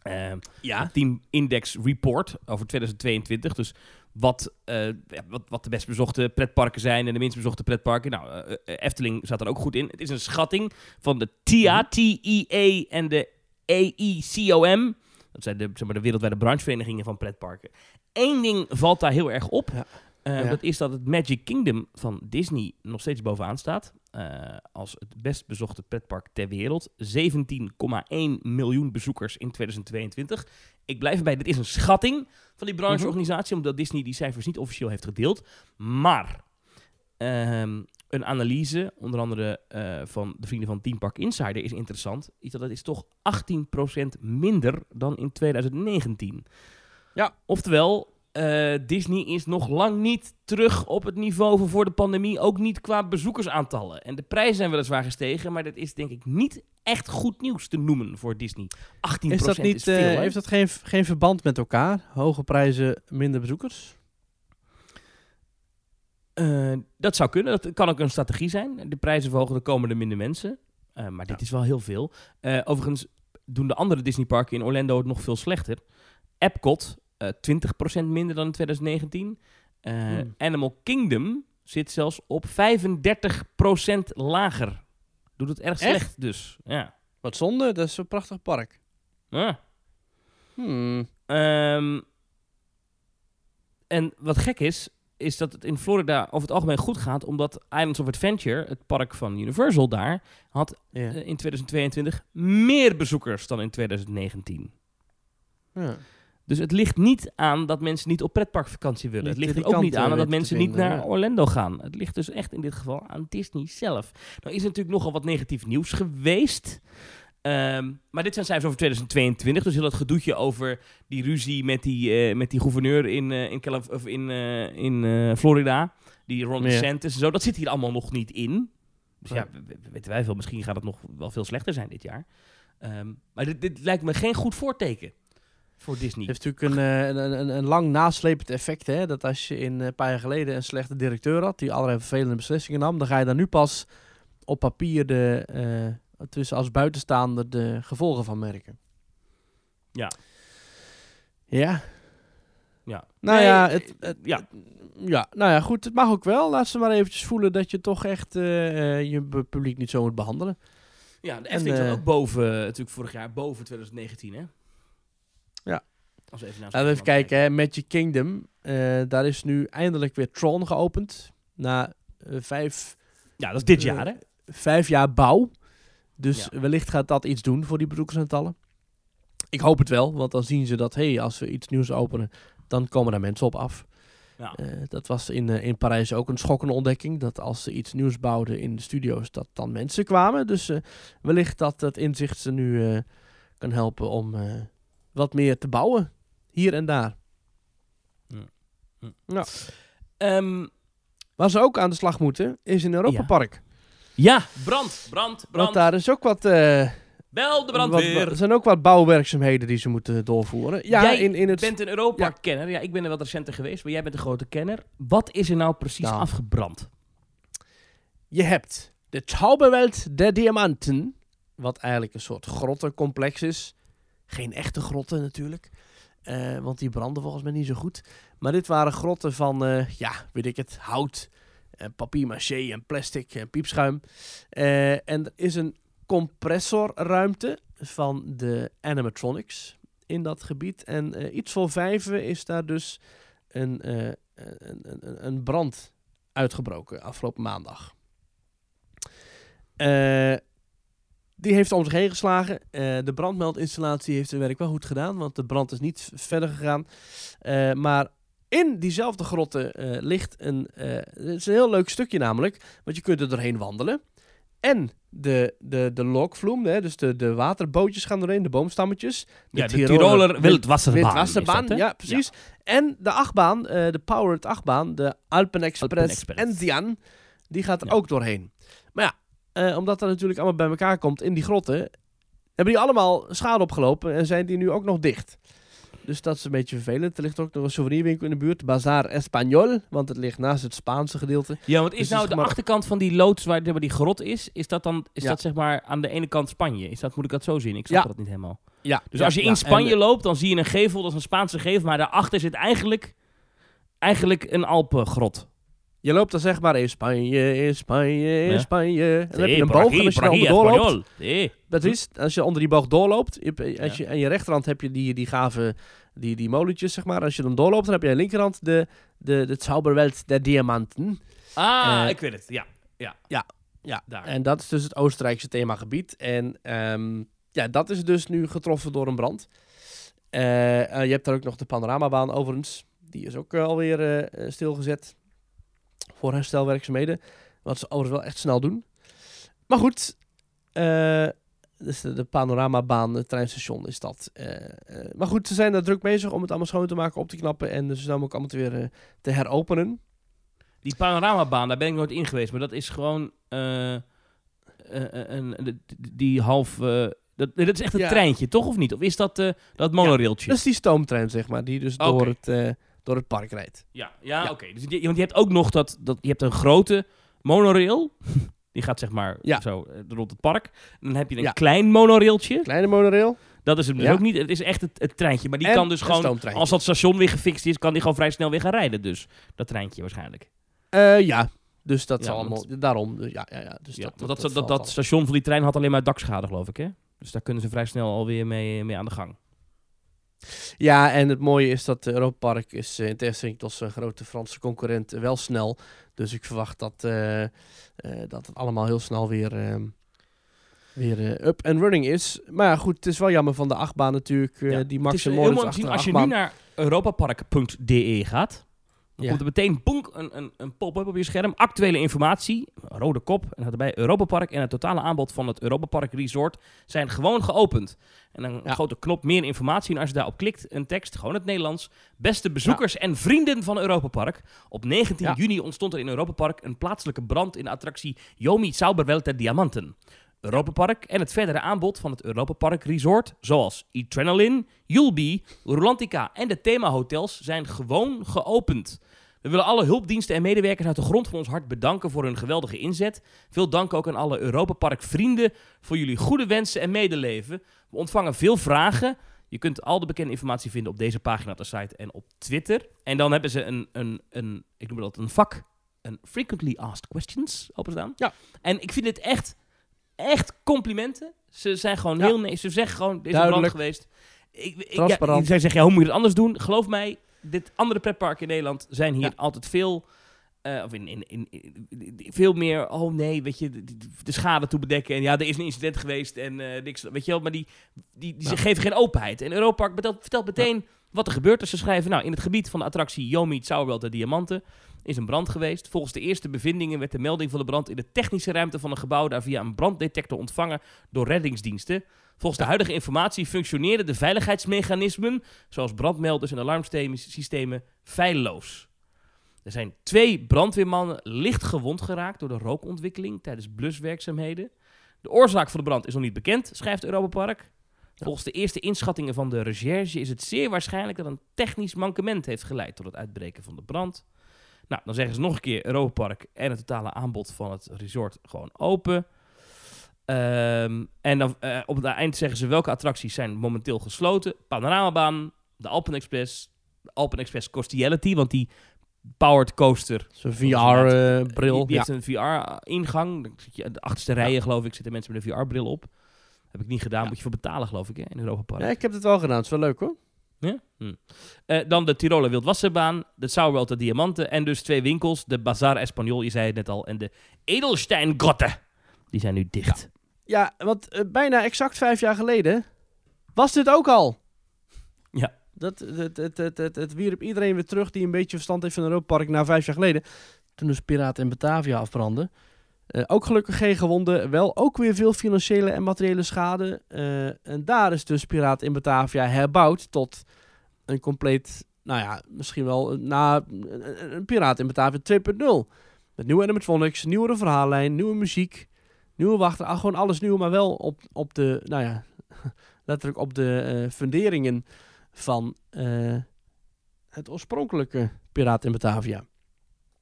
Ehm, Ja. Team Index Report over 2022. Dus wat, eh, ja, wat, wat de best bezochte pretparken zijn en de minst bezochte pretparken. Nou, eh, eh, Efteling zat er ook goed in. Het is een schatting van de TIA, TEA en de AECOM. Dat zijn de, zeg maar, de wereldwijde brancheverenigingen van pretparken. Eén ding valt daar heel erg op. Ja. Eh, Ja. Dat is dat het Magic Kingdom van Disney nog steeds bovenaan staat. eh, als het best bezochte pretpark ter wereld. 17,1 miljoen bezoekers in 2022. Ik blijf erbij, dit is een schatting van die brancheorganisatie, omdat Disney die cijfers niet officieel heeft gedeeld. Maar ehm, een analyse, onder andere eh, van de vrienden van Team Park Insider, is interessant. Is dat is toch 18% minder dan in 2019. Ja. Oftewel, eh, Disney is nog lang niet terug op het niveau van voor de pandemie, ook niet qua bezoekersaantallen. En de prijzen zijn weliswaar gestegen, maar dat is denk ik niet echt goed nieuws te noemen voor Disney. 18% Is dat niet, veel, eh, heeft dat geen, geen verband met elkaar? Hoge prijzen, minder bezoekers? Eh, dat zou kunnen. Dat kan ook een strategie zijn. De prijzen verhogen, dan komen er minder mensen. Maar dit is wel heel veel. Overigens doen de andere Disneyparken in Orlando het nog veel slechter. Epcot, 20% minder dan in 2019. Eh, Hmm. Animal Kingdom zit zelfs op 35% lager Doet het erg Echt? slecht dus. Ja. Wat zonde, dat is een prachtig park. Ja. Hmm. Ehm, en wat gek is, is dat het in Florida over het algemeen goed gaat, omdat Islands of Adventure, het park van Universal daar, had Ja. eh, in 2022 meer bezoekers dan in 2019. ja. Dus het ligt niet aan dat mensen niet op pretparkvakantie willen. Niet het ligt er ook niet eh, aan dat te mensen niet naar ja. Orlando gaan. Het ligt dus echt in dit geval aan Disney zelf. Nou is er natuurlijk nogal wat negatief nieuws geweest. Ehm, maar dit zijn cijfers over 2022. Dus heel dat gedoetje over die ruzie met die, eh, met die gouverneur in, eh, in, Calif- of in, eh, in eh, Florida. Die Ron Ja. DeSantis en zo. Dat zit hier allemaal nog niet in. Dus ja, we- we- weten wij veel. Misschien gaat het nog wel veel slechter zijn dit jaar. Ehm, maar dit, dit lijkt me geen goed voorteken voor Disney. Het heeft natuurlijk een, eh, een, een, een lang naslepend effect. Hè? Dat als je in eh, een paar jaar geleden een slechte directeur had, die allerlei vervelende beslissingen nam, dan ga je daar nu pas op papier de, eh, tussen als buitenstaander de gevolgen van merken. Ja. Ja. Ja. Nou Nee, ja, het, het- ja. ja, nou ja, goed, het mag ook wel. Laat ze maar eventjes voelen dat je toch echt je publiek niet zo moet behandelen. Ja, de Efteling ook boven, natuurlijk vorig jaar boven 2019, hè? Als we even naar Laten we even kijken, hè. Magic Kingdom. eh, daar is nu eindelijk weer Tron geopend. Na eh, vijf, Ja, dat is dit Eh, jaar, hè? vijf jaar bouw. Dus Ja. wellicht gaat dat iets doen voor die bezoekersaantallen. Ik hoop het wel, want dan zien ze dat, hey, als we iets nieuws openen, dan komen daar mensen op af. Ja. Dat was in, in Parijs ook een schokkende ontdekking. Dat als ze iets nieuws bouwden in de studio's, dat dan mensen kwamen. Dus wellicht dat dat inzicht ze nu kan helpen om wat meer te bouwen. Hier en daar. Ehm, Waar ze ook aan de slag moeten, is in Europa Ja. Park. ja, brand, brand, Want brand. daar is ook wat, eh, Bel de brandweer. er zijn ook wat bouwwerkzaamheden die ze moeten doorvoeren. Ja, Jij in, in het... bent een Europa-kenner. Ja. ik ben er wat recenter geweest, maar jij bent een grote kenner. Wat is er nou precies Nou. afgebrand? Je hebt de Zauberwelt der Diamanten, wat eigenlijk een soort grottencomplex is. Geen echte grotten natuurlijk, eh, want die branden volgens mij niet zo goed. Maar dit waren grotten van, eh, ja, weet ik het, hout, en papier-maché en plastic en piepschuim. Eh, en er is een compressorruimte van de animatronics in dat gebied. En eh, iets voor vijven is daar dus een, eh, een, een, een brand uitgebroken afgelopen maandag. Eh, die heeft om zich heen geslagen. Eh, de brandmeldinstallatie heeft zijn werk wel goed gedaan, want de brand is niet verder gegaan. Eh, maar in diezelfde grotten eh, ligt een, het is een heel leuk stukje namelijk, want je kunt er doorheen wandelen. En de, de, de lokvloem, hè, dus de, de waterbootjes gaan doorheen, de boomstammetjes. Ja, de Tiroler Wildwasserbaan. Wildwasserbaan, dat, hè? ja, precies. En de achtbaan, de Powered achtbaan, de Alpen Express, Alpen Express. en Dian, die gaat er Ja. ook doorheen. Eh, omdat dat natuurlijk allemaal bij elkaar komt in die grotten, hebben die allemaal schade opgelopen en zijn die nu ook nog dicht. Dus dat is een beetje vervelend. Er ligt ook nog een souvenirwinkel in de buurt, Bazar Español, want het ligt naast het Spaanse gedeelte. Ja, want is Dus nou de maar- achterkant van die loods waar, die grot is, is dat dan is Ja. dat zeg maar aan de ene kant Spanje? Is dat, moet ik dat zo zien? Ik snap Ja. dat niet helemaal. Ja, Dus als je in Spanje loopt, dan zie je een gevel, dat is een Spaanse gevel, maar daarachter zit eigenlijk, eigenlijk een Alpengrot. Je loopt dan zeg maar in Spanje, in Spanje, in Ja. Spanje. En dan heb je een boog en als je onder doorloopt... Dat is, als je onder die boog doorloopt, je, als Ja. je, aan je rechterhand heb je die, die gave, die, die molentjes, zeg maar. Als je dan doorloopt, dan heb je aan je linkerhand de, de, de Zauberwelt der Diamanten. Ah, Eh, ik weet het. Ja, ja. Ja, Daar. en dat is dus het Oostenrijkse themagebied. En ehm, ja, dat is dus nu getroffen door een brand. Eh, eh, je hebt daar ook nog de panoramabaan overigens. Die is ook alweer stilgezet voor herstelwerkzaamheden. Wat ze overigens wel echt snel doen. Maar goed, eh, dus de, de panoramabaan, het treinstation is dat. Eh, eh, maar goed, ze zijn daar druk bezig om het allemaal schoon te maken, op te knappen. En dus ook allemaal te weer te heropenen. Die panoramabaan, daar ben ik nooit in geweest, maar dat is gewoon een, die half... dat, dat is echt een Ja. treintje, toch of niet? Of is dat eh, dat monorailtje? Dat is die stoomtrein, zeg maar, die dus door, het, door het park rijdt. Ja, ja, Ja. oké. Dus je, want je hebt ook nog dat, dat... Je hebt een grote monorail. [laughs] Die gaat zeg maar Ja. zo eh, rond het park. Dan heb je een Ja. klein monorailtje. Kleine monorail. Dat is hem dus ook niet. Het is echt het, het treintje. Maar die En kan dus gewoon... Als dat station weer gefixt is, kan die gewoon vrij snel weer gaan rijden. Dus dat treintje waarschijnlijk. Eh, ja. Dus dat Ja, zal allemaal, daarom, dus ja, ja, ja. Dus Ja, dat, want dat, dat, dat, station van die trein had alleen maar dakschade, geloof ik, hè? Dus daar kunnen ze vrij snel alweer mee, mee aan de gang. Ja, en het mooie is dat Europa Park is eh, in tegenstelling tot zijn grote Franse concurrent eh, wel snel. Dus ik verwacht dat, eh, dat het allemaal heel snel weer, ehm, weer up and running is. Maar ja, goed, het is wel jammer van de achtbaan natuurlijk. Ja, die Het Max is en zien, achter als je nu naar europapark.de gaat, dan Ja. komt er meteen bonk, een, een, een pop-up op je scherm. Actuele informatie, een rode kop, en dat erbij Europapark en het totale aanbod van het Europapark Resort zijn gewoon geopend. En dan een Ja. grote knop meer informatie. En als je daarop klikt, een tekst, gewoon het Nederlands. Beste bezoekers en vrienden van Europapark. Op 19 Ja. juni ontstond er in Europapark een plaatselijke brand in de attractie Yomi Zauberwelt der Diamanten. Europapark en het verdere aanbod van het Europapark Resort, zoals Adrenaline, Yulby, Rolantica en de themahotels, zijn gewoon geopend. We willen alle hulpdiensten en medewerkers uit de grond van ons hart bedanken voor hun geweldige inzet. Veel dank ook aan alle Europapark vrienden voor jullie goede wensen en medeleven. We ontvangen veel vragen. Je kunt al de bekende informatie vinden op deze pagina op de site en op Twitter. En dan hebben ze een, een, een ik noem dat een vak, een frequently asked questions openstaan. Ja. En ik vind dit echt, echt complimenten. Ze zijn gewoon heel nee, ze zeggen gewoon, deze Duidelijk. brand geweest. Ik, ik, Transparant. Ja, zij zeggen, ja, hoe moet je het anders doen? Geloof mij, dit andere pretparken in Nederland zijn hier altijd veel... eh, of in, in, in, in- veel meer, oh nee, weet je, de, de- de schade toe bedekken. En ja, er is een incident geweest en eh, niks, weet je wel. Maar die, die, die Ja. geven geen openheid. En Europark vertelt, vertelt meteen wat er gebeurt. Dus ze schrijven, nou, in het gebied van de attractie Yomi Zauberwelt de Diamanten is een brand geweest. Volgens de eerste bevindingen werd de melding van de brand in de technische ruimte van een gebouw daar via een branddetector ontvangen door reddingsdiensten. Volgens de huidige informatie functioneren de veiligheidsmechanismen, zoals brandmelders en alarmsystemen, feilloos. Er zijn twee brandweermannen licht gewond geraakt door de rookontwikkeling tijdens bluswerkzaamheden. De oorzaak van de brand is nog niet bekend, schrijft Europapark. Volgens de eerste inschattingen van de recherche is het zeer waarschijnlijk dat een technisch mankement heeft geleid tot het uitbreken van de brand. Nou, dan zeggen ze nog een keer Europapark en het totale aanbod van het resort gewoon open. Ehm, en dan eh, op het eind zeggen ze welke attracties zijn momenteel gesloten. Panoramabaan, de Alpen Express, de Alpen Express Costiality, want die powered coaster Zo'n VR-bril. die, die ja. heeft een VR-ingang. De achterste rijen, geloof ik, zitten mensen met een VR-bril op. Heb ik niet gedaan, Ja. moet je voor betalen, geloof ik, hè, in Europa Park. ja, ik heb het wel gedaan. Het is wel leuk hoor. Ja? Hm. Eh, dan de Tiroler Wildwasserbaan, de Sauerwelt de Diamanten en dus twee winkels. De Bazaar Espanol, je zei het net al, en de Edelsteingrotte. Die zijn nu dicht. Ja, want eh, bijna exact vijf jaar geleden was dit ook al. Dat, het, het, het, het, het wierp iedereen weer terug die een beetje verstand heeft van Europa Park na vijf jaar geleden. Toen dus Piraten in Batavia afbrandde. Eh, ook gelukkig geen gewonden. Wel ook weer veel financiële en materiële schade. Eh, en daar is dus Piraten in Batavia herbouwd tot een compleet, nou ja, misschien wel een- na een, een Piraten in Batavia 2.0. Met nieuwe animatronics, nieuwere verhaallijn, nieuwe muziek, nieuwe wachten. ah, gewoon alles nieuw, maar wel op, op de, nou ja, [laughs] letterlijk op de eh, funderingen van eh, het oorspronkelijke Piraten in Batavia.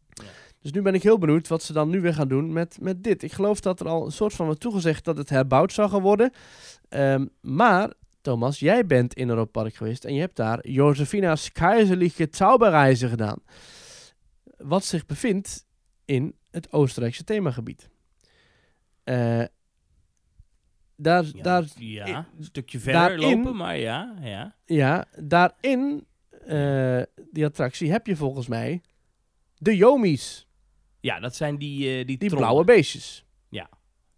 Ja. Dus nu ben ik heel benieuwd wat ze dan nu weer gaan doen met, met dit. Ik geloof dat er al een soort van wordt toegezegd dat het herbouwd zou gaan worden. Ehm, maar, Thomas, jij bent in Europa Park geweest en je hebt daar Josefina's Keizerliche Zauberreizen gedaan. Wat zich bevindt in het Oostenrijkse themagebied. Eh, daar, Ja, daar, ja, een stukje verder daarin- lopen, maar ja, ja. ja, daarin, eh, die attractie, heb je volgens mij de Yomies. Ja, dat zijn die, eh, die, blauwe beestjes.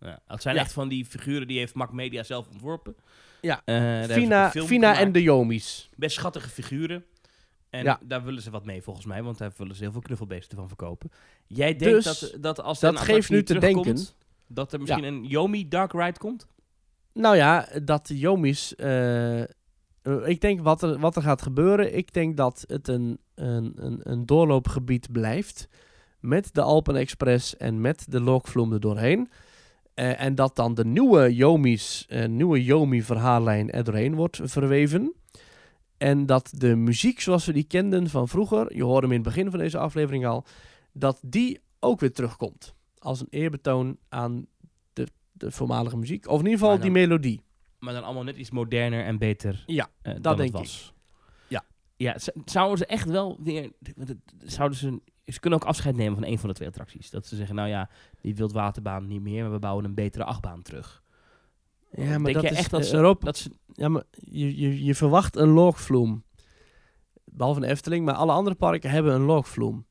Ja, dat zijn Ja. echt van die figuren die heeft Mac Media zelf ontworpen. Ja. Eh, Fina, film Fina en de Yomies. Best schattige figuren. En Ja. daar willen ze wat mee volgens mij, want daar willen ze heel veel knuffelbeesten van verkopen. Jij denkt Dus, dat, dat als dat er een geeft nu te denken- dat er misschien een Yomi Dark Ride komt? Nou ja, dat de Yomies... eh, ik denk wat er, wat er gaat gebeuren. Ik denk dat het een, een, een, een doorloopgebied blijft. Met de Alpen Express en met de Lokvloem er doorheen. Eh, en dat dan de nieuwe Yomis, eh, nieuwe Yomi verhaallijn er doorheen wordt verweven. En dat de muziek zoals we die kenden van vroeger, je hoorde hem in het begin van deze aflevering al, dat die ook weer terugkomt. Als een eerbetoon aan de, voormalige muziek. Of in ieder geval dan- die melodie. Maar dan allemaal net iets moderner en beter Ja, dan dat het denk was. Ja. Ja, z- zouden ze echt wel weer... Zouden ze ze kunnen ook afscheid nemen van een van de twee attracties. Dat ze zeggen, nou ja, die wildwaterbaan niet meer, maar we bouwen een betere achtbaan terug. Ja, maar Denk dat je is echt dat ze- Europa- Dat ze, Ja, maar je, je, je verwacht een loogvloem. Behalve de Efteling, maar alle andere parken hebben een loogvloem.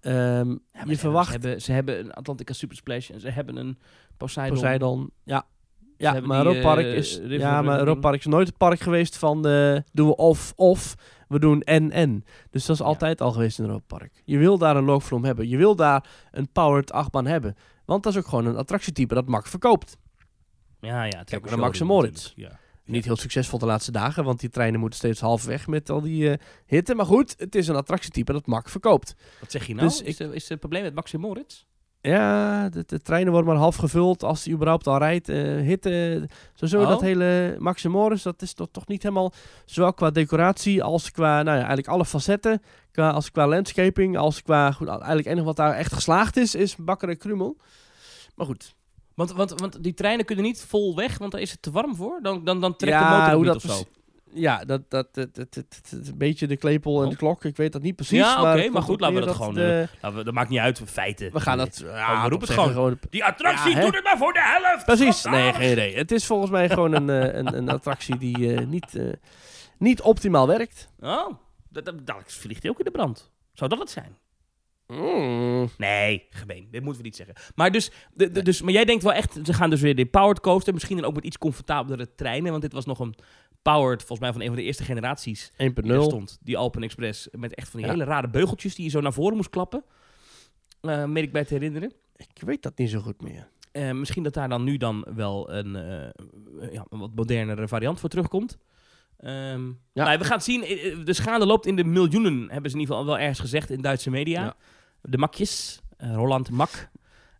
Ja, maar je ze verwacht hebben, ze hebben een Atlantica Super Splash en ze hebben een Poseidon. Poseidon. Ja, ja hebben maar die, Europa Park eh, is, ja, maar Park is nooit het park geweest van de, doen we of of we doen en en. Dus dat is Ja. altijd al geweest in Europa Park. Je wil daar een loogvloem hebben. Je wil daar een powered achtbaan hebben. Want dat is ook gewoon een attractietype dat Max verkoopt. Ja, ja. het is Kijk naar een Max en Moritz. Ja. Niet heel succesvol de laatste dagen, want die treinen moeten steeds half weg met al die eh, hitte. Maar goed, het is een attractietype dat Max verkoopt. Wat zeg je nou? Dus is, er- is er een probleem met Max en Moritz? Ja, de, de treinen worden maar half gevuld als die überhaupt al rijdt. Eh, hitte, sowieso Oh. dat hele Max en Morris, dat is toch, toch niet helemaal... Zowel qua decoratie als qua, nou ja, eigenlijk alle facetten. Qua, als qua landscaping, als qua... Goed, eigenlijk het enige wat daar echt geslaagd is, is Bakker en Krummel. Maar goed. Want, want, want die treinen kunnen niet vol weg, want daar is het te warm voor. Dan, dan, dan trekt de motor hoe niet dat of zo. Ja, dat, dat, dat, een beetje de klepel en Oh. de klok. Ik weet dat niet precies. Ja, oké, het maar goed, laten we dat gewoon, de- Nou, we- dat maakt niet uit, feiten. we gaan dat... Ja, roep het zeggen gewoon. Die attractie Ja, doet het maar voor de helft! Precies, nee, geen idee. Het is volgens mij gewoon een, eh, een, een attractie die eh, niet, eh, niet optimaal werkt. Oh, dat vliegt hij ook in de brand. Zou dat het zijn? Mm. Nee, gemeen. Dit moeten we niet zeggen. Maar, dus, de, de- dus, maar jij denkt wel echt, ze gaan dus weer de powered coaster. Misschien dan ook met iets comfortabelere treinen. Want dit was nog een powered, volgens mij van een van de eerste generaties 1.0. die stond. Die Alpen Express. Met echt van die Ja. hele rare beugeltjes die je zo naar voren moest klappen. Eh meen ik bij te herinneren. Ik weet dat niet zo goed meer. Eh, misschien dat daar dan nu dan wel een, eh, ja, een wat modernere variant voor terugkomt. Ehm, Ja. nou, we gaan het zien. De schade loopt in de miljoenen, hebben ze in ieder geval wel ergens gezegd in Duitse media. Ja. De makjes, eh, Roland Mak.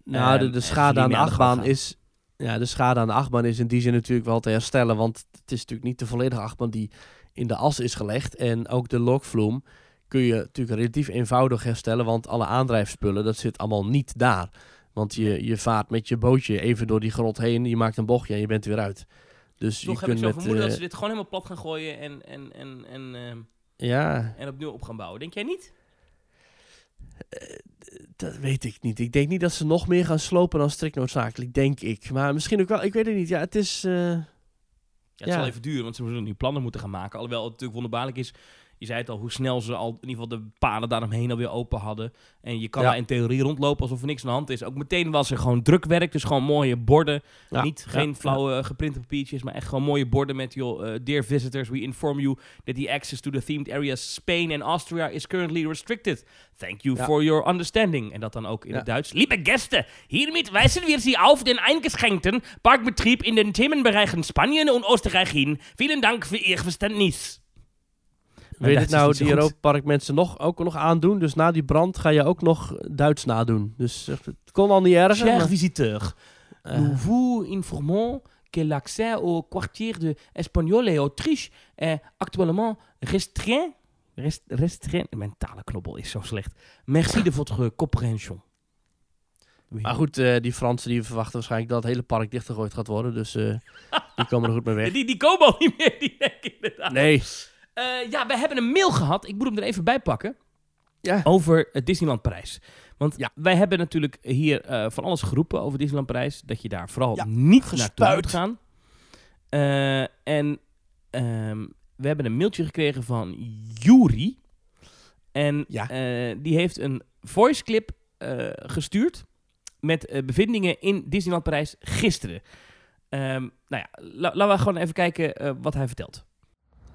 Nou, de, Ehm, de schade aan de achtbaan is... Ja, de schade aan de achtbaan is in die zin natuurlijk wel te herstellen. Want het is natuurlijk niet de volledige achtbaan die in de as is gelegd. En ook de lokvloem kun je natuurlijk relatief eenvoudig herstellen. Want alle aandrijfspullen, dat zit allemaal niet daar. Want je, je vaart met je bootje even door die grot heen. Je maakt een bochtje en je bent er weer uit. Dus Toch je heb ik kunt zo met... vermoeden dat eh, ze dit gewoon helemaal plat gaan gooien en, en, en, en, ehm, ja, en opnieuw op gaan bouwen. Denk jij niet? Dat weet ik niet. Ik denk niet dat ze nog meer gaan slopen dan strikt noodzakelijk, denk ik. Maar misschien ook wel, ik weet het niet. Ja, het is... eh, Ja, het Ja. zal even duren, want ze zullen nu plannen moeten gaan maken. Alhoewel het natuurlijk wonderbaarlijk is. Je zei het al, hoe snel ze al in ieder geval de paden daaromheen alweer open hadden. En je kan Ja. daar in theorie rondlopen alsof er niks aan de hand is. Ook meteen was er gewoon drukwerk, dus gewoon mooie borden. ja, Niet, ja, geen flauwe eh, geprinte papiertjes, maar echt gewoon mooie borden met, joh, eh, dear visitors, we inform you that the access to the themed areas Spain and Austria is currently restricted. Thank you for your understanding. En dat dan ook in het Duits. Liebe Gäste, hiermit wijzen wir Sie auf den eingeschränkten Parkbetrieb in den Themenbereichen Spanien und Oostenrijk hin. Vielen Dank für Ihr Verständnis. Weet Duits het is nou die. Europa Park mensen nog, ook nog aandoen? Dus na die brand ga je ook nog Duits nadoen. Dus eh, het kon al niet erger. Cher maar, visiteur, eh, nous vous informons que l'accès au quartier de Espagnol et Autriche est actuellement restreint. Rest, restreint. Mijn talenknobbel is zo slecht. Merci de votre compréhension. maar goed, eh, die Fransen die verwachten waarschijnlijk dat het hele park dichtgegooid gaat worden. Dus die komen er goed mee weg. [laughs] Die, die komen al niet meer, die denk ik inderdaad. Nee. Eh, ja, we hebben een mail gehad. Ik moet hem er even bij pakken. Ja. Over het Disneyland Parijs. Want Ja. wij hebben natuurlijk hier eh, van alles geroepen over Disneyland Parijs. Dat je daar vooral Ja, niet naartoe gespuit. moet gaan. Eh, en ehm, we hebben een mailtje gekregen van Yuri. En Ja. eh, die heeft een voice clip eh, gestuurd. Met eh, bevindingen in Disneyland Parijs gisteren. Ehm, nou ja, la- laten we gewoon even kijken eh, wat hij vertelt.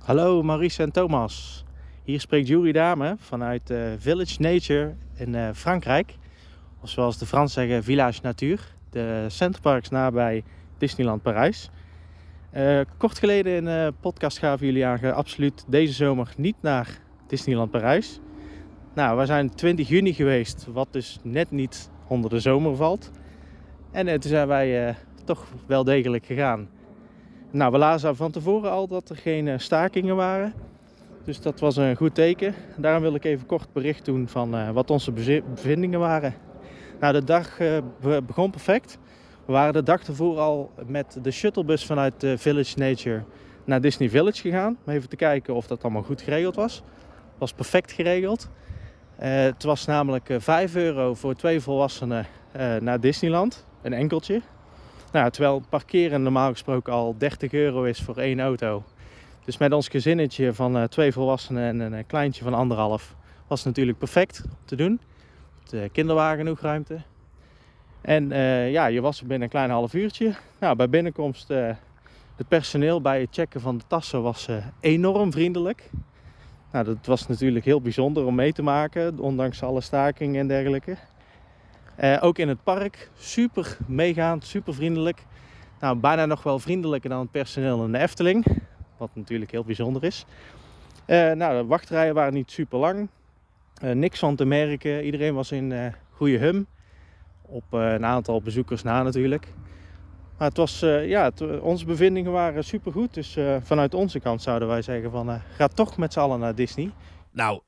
Hallo Maurice en Thomas. Hier spreekt Jury Dame vanuit eh, Village Nature in eh, Frankrijk. Of zoals de Fransen zeggen, Village Natuur. De centerparks nabij Disneyland Parijs. Eh, kort geleden in een podcast gaven jullie aan, absoluut deze zomer niet naar Disneyland Parijs. Nou, we zijn 20 juni geweest, wat dus net niet onder de zomer valt. En toen zijn wij toch wel degelijk gegaan. Nou, we lazen van tevoren al dat er geen eh, stakingen waren. Dus dat was een goed teken. Daarom wil ik even kort bericht doen van eh, wat onze bevindingen waren. Nou, de dag eh, be- begon perfect. We waren de dag ervoor al met de shuttlebus vanuit Village Nature naar Disney Village gegaan. Om even te kijken of dat allemaal goed geregeld was. Was perfect geregeld. Het was namelijk eh, 5 euro voor twee volwassenen naar Disneyland. Een enkeltje. Nou, terwijl parkeren normaal gesproken al 30 euro is voor één auto. Dus met ons gezinnetje van eh, twee volwassenen en een eh, kleintje van anderhalf was het natuurlijk perfect om te doen. De kinderwagen genoeg ruimte. En eh, ja, je was er binnen een klein half uurtje. Nou, bij binnenkomst, eh het personeel bij het checken van de tassen was eh, enorm vriendelijk. Nou, dat was natuurlijk heel bijzonder om mee te maken, ondanks alle stakingen en dergelijke. Eh, ook in het park, super meegaand, super vriendelijk. Nou, bijna nog wel vriendelijker dan het personeel in de Efteling, wat natuurlijk heel bijzonder is. Eh, nou, de wachtrijen waren niet super lang. Eh, niks van te merken. Iedereen was in goede hum. Op een aantal bezoekers na natuurlijk. Maar het was, ja, onze bevindingen waren super goed. Dus vanuit onze kant zouden wij zeggen van ga toch met z'n allen naar Disney. Nou,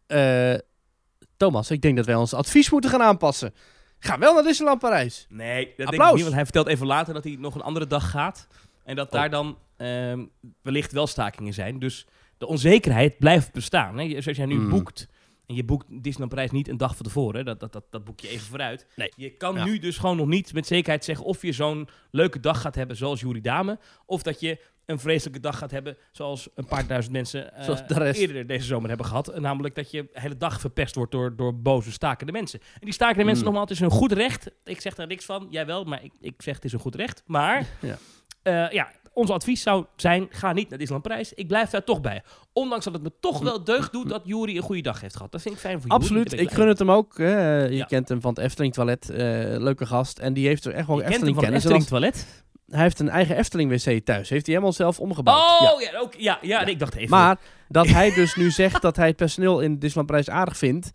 Thomas, ik denk dat wij ons advies moeten gaan aanpassen. Ga wel naar Disneyland Parijs. Nee, dat denk ik Applaus. niet, want hij vertelt even later dat hij nog een andere dag gaat. En dat Oh. daar dan ehm, wellicht wel stakingen zijn. Dus de onzekerheid blijft bestaan. Hè? Zoals jij nu Hmm. boekt. En je boekt Disneyland Parijs niet een dag van tevoren. Dat, dat, dat, dat boek je even vooruit. Nee. Je kan Ja. nu dus gewoon nog niet met zekerheid zeggen of je zo'n leuke dag gaat hebben zoals Jury Dame. Of dat je een vreselijke dag gaat hebben zoals een paar duizend mensen eh, Zoals de eerder deze zomer hebben gehad. Namelijk dat je de hele dag verpest wordt door, door boze stakende mensen. En die stakende mensen, nogmaals, het is een goed recht. Ik zeg daar niks van. Jij wel, maar ik, ik zeg het is een goed recht. Maar Ja. ja. ja, ons advies zou zijn, ga niet naar Disneyland Prijs. Ik blijf daar toch bij. Ondanks dat het me toch wel deugd doet dat Jury een goede dag heeft gehad. Dat vind ik fijn voor Jury. Absoluut, ik gun het hem ook. hè. je Ja. kent hem van het Efteling Toilet. eh, leuke gast. En die heeft er echt wel. Je Efteling kennis. Efteling toilet. Hij heeft een eigen Efteling wc thuis. Heeft hij helemaal zelf omgebouwd. Oh, Ja. ja, ook, ja, ja, nee, ik dacht even. Maar dat [laughs] hij dus nu zegt dat hij het personeel in Disneyland Parijs aardig vindt.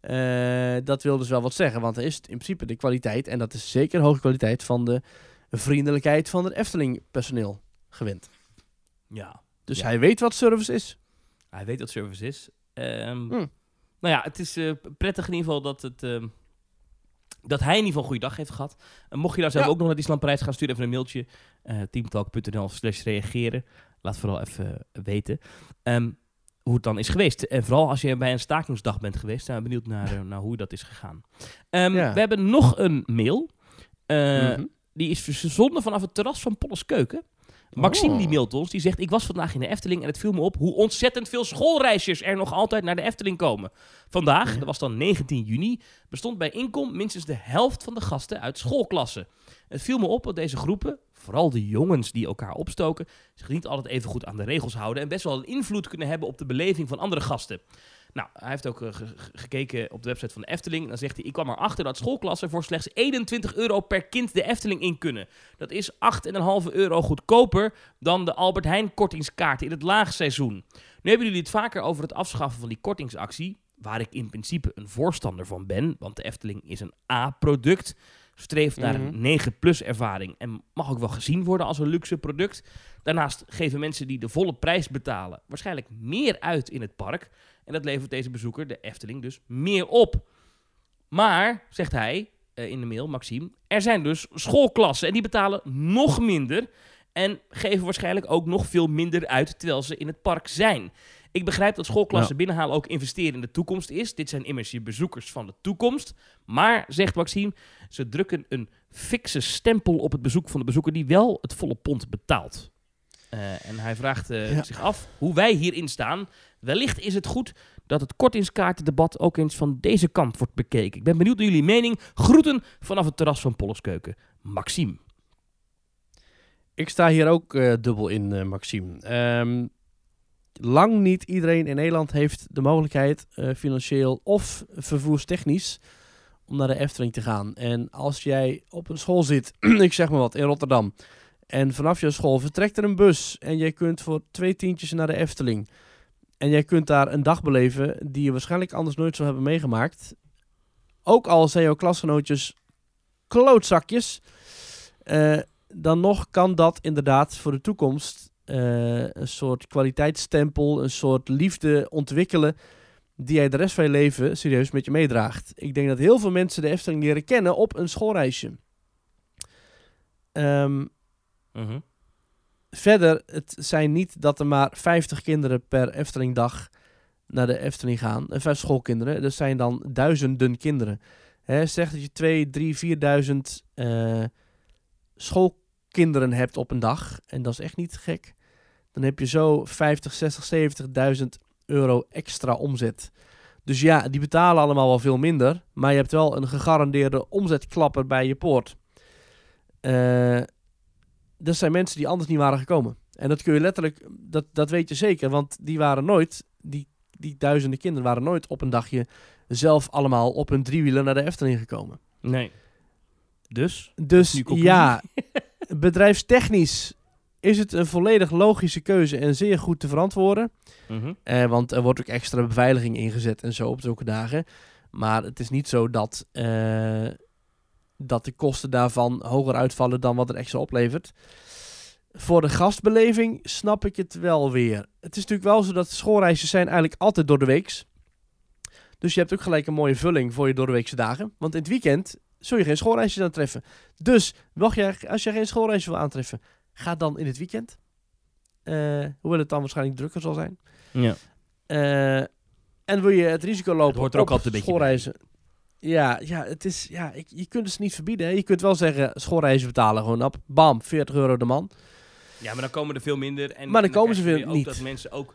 eh, dat wil dus wel wat zeggen. Want er is in principe de kwaliteit. En dat is zeker hoge kwaliteit van de vriendelijkheid van het Efteling personeel gewend. ja, Dus Ja. hij weet wat service is. hij weet wat service is. Ehm, Hmm. Nou ja, het is eh, prettig in ieder geval dat het... ehm, dat hij in ieder geval een goede dag heeft gehad. En mocht je daar zelf Ja. ook nog naar Disneyland Parijs gaan, stuur even een mailtje. eh teamtalk.nl slash reageren. Laat vooral even weten ehm, hoe het dan is geweest. En vooral als je bij een stakingsdag bent geweest, zijn we benieuwd naar, eh, naar hoe dat is gegaan. Ja. We hebben nog een mail. Eh, Mhm. Die is verzonden vanaf het terras van Polles Keuken. Maxime Oh. die mailt ons, die zegt... Ik was vandaag in de Efteling en het viel me op... hoe ontzettend veel schoolreisjes er nog altijd naar de Efteling komen. Vandaag, dat was dan 19 juni... bestond bij Inkom minstens de helft van de gasten uit schoolklassen. Het viel me op dat deze groepen, vooral de jongens die elkaar opstoken... zich niet altijd even goed aan de regels houden... en best wel een invloed kunnen hebben op de beleving van andere gasten. Nou, hij heeft ook eh, ge- ge- gekeken op de website van de Efteling. Dan zegt hij, ik kwam erachter dat schoolklassen voor slechts 21 euro per kind de Efteling in kunnen. Dat is 8,5 euro goedkoper dan de Albert Heijn kortingskaart in het laagseizoen. Nu hebben jullie het vaker over het afschaffen van die kortingsactie, waar ik in principe een voorstander van ben, want de Efteling is een A-product, streeft naar Mhm. een 9-plus ervaring en mag ook wel gezien worden als een luxe product. Daarnaast geven mensen die de volle prijs betalen waarschijnlijk meer uit in het park en dat levert deze bezoeker, de Efteling, dus meer op. Maar, zegt hij eh, in de mail, Maxime, er zijn dus schoolklassen en die betalen nog minder en geven waarschijnlijk ook nog veel minder uit terwijl ze in het park zijn. Ik begrijp dat schoolklassen binnenhalen ook investeren in de toekomst is. Dit zijn immers je bezoekers van de toekomst. Maar, zegt Maxime, ze drukken een fikse stempel op het bezoek van de bezoeker die wel het volle pond betaalt. Eh, en hij vraagt eh, Ja. zich af hoe wij hierin staan. Wellicht is het goed dat het kortingskaartendebat ook eens van deze kant wordt bekeken. Ik ben benieuwd naar jullie mening. Groeten vanaf het terras van Polleskeuken. Maxime. Ik sta hier ook eh, dubbel in, eh, Maxime. Ehm, lang niet iedereen in Nederland heeft de mogelijkheid, eh, financieel of vervoerstechnisch, om naar de Efteling te gaan. En als jij op een school zit, [clears throat] ik zeg maar wat, in Rotterdam, en vanaf je school vertrekt er een bus en jij kunt voor twee tientjes naar de Efteling. En jij kunt daar een dag beleven die je waarschijnlijk anders nooit zou hebben meegemaakt. Ook al zijn jouw klasgenootjes klootzakjes. eh, dan nog kan dat inderdaad voor de toekomst eh, een soort kwaliteitsstempel, een soort liefde ontwikkelen die jij de rest van je leven serieus met je meedraagt. Ik denk dat heel veel mensen de Efteling leren kennen op een schoolreisje. Mhm. verder, het zijn niet dat er maar 50 kinderen per Eftelingdag naar de Efteling gaan. En vijf schoolkinderen. Dat zijn dan duizenden kinderen. Hè, zeg dat je 2, 3, 4000 eh schoolkinderen hebt op een dag. En dat is echt niet gek. Dan heb je zo 50, 60, 70.000 euro extra omzet. Dus ja, die betalen allemaal wel veel minder. Maar je hebt wel een gegarandeerde omzetklapper bij je poort. Eh, dat zijn mensen die anders niet waren gekomen. En dat kun je letterlijk, dat, dat weet je zeker. Want die waren nooit, die, die duizenden kinderen waren nooit op een dagje zelf allemaal op hun driewieler naar de Efteling gekomen. Nee. Dus? Dus ja, [laughs] bedrijfstechnisch is het een volledig logische keuze en zeer goed te verantwoorden. Mhm. Eh, want er wordt ook extra beveiliging ingezet en zo op zulke dagen. Maar het is niet zo dat, eh, dat de kosten daarvan hoger uitvallen dan wat het extra oplevert. Voor de gastbeleving snap ik het wel weer. Het is natuurlijk wel zo dat schoolreisjes zijn eigenlijk altijd door de weeks. Dus je hebt ook gelijk een mooie vulling voor je door de weekse dagen. Want in het weekend zul je geen schoolreisjes aantreffen. Dus je, als je geen schoolreisje wil aantreffen, ga dan in het weekend. Eh, hoewel het dan waarschijnlijk drukker zal zijn. Ja. Eh, en wil je het risico lopen Het hoort er ook altijd een beetje schoolreizen? Ja, ja, het is, ja ik, je kunt het niet verbieden. Hè. Je kunt wel zeggen, schoolreizen betalen gewoon op. Bam, 40 euro de man. Ja, maar dan komen er veel minder. En, Maar dan en komen ze weer ook niet. dat mensen ook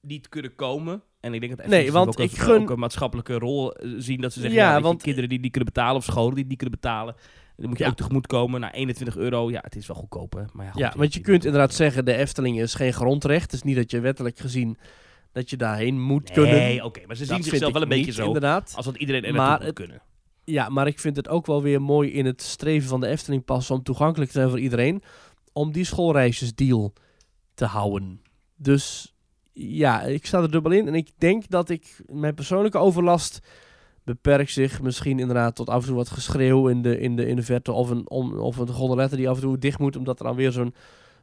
niet kunnen komen. En ik denk dat Nee, want ook, ik gun- ook een maatschappelijke rol eh, zien. Dat ze zeggen, Ja, ja, weet je, want- kinderen die niet kunnen betalen of scholen die niet kunnen betalen. Dan moet je Ja. ook tegemoet komen naar 21 euro. Ja, het is wel goedkoop, hè. Maar ja, goed, Ja, want je kunt inderdaad zeggen, de Efteling is geen grondrecht. Het is niet dat je wettelijk gezien dat je daarheen moet kunnen. Nee, oké. maar ze zien zichzelf wel een beetje niet, zo. Inderdaad. Als dat iedereen er Maar moet kunnen. Ja, maar ik vind het ook wel weer mooi in het streven van de Efteling pas om toegankelijk te zijn voor iedereen. Om die schoolreisjesdeal te houden. Dus ja, ik sta er dubbel in. En ik denk dat ik mijn persoonlijke overlast beperkt zich misschien inderdaad tot af en toe wat geschreeuw in de, in de, in de verte. Of een, om, of een gondolette die af en toe dicht moet omdat er dan weer zo'n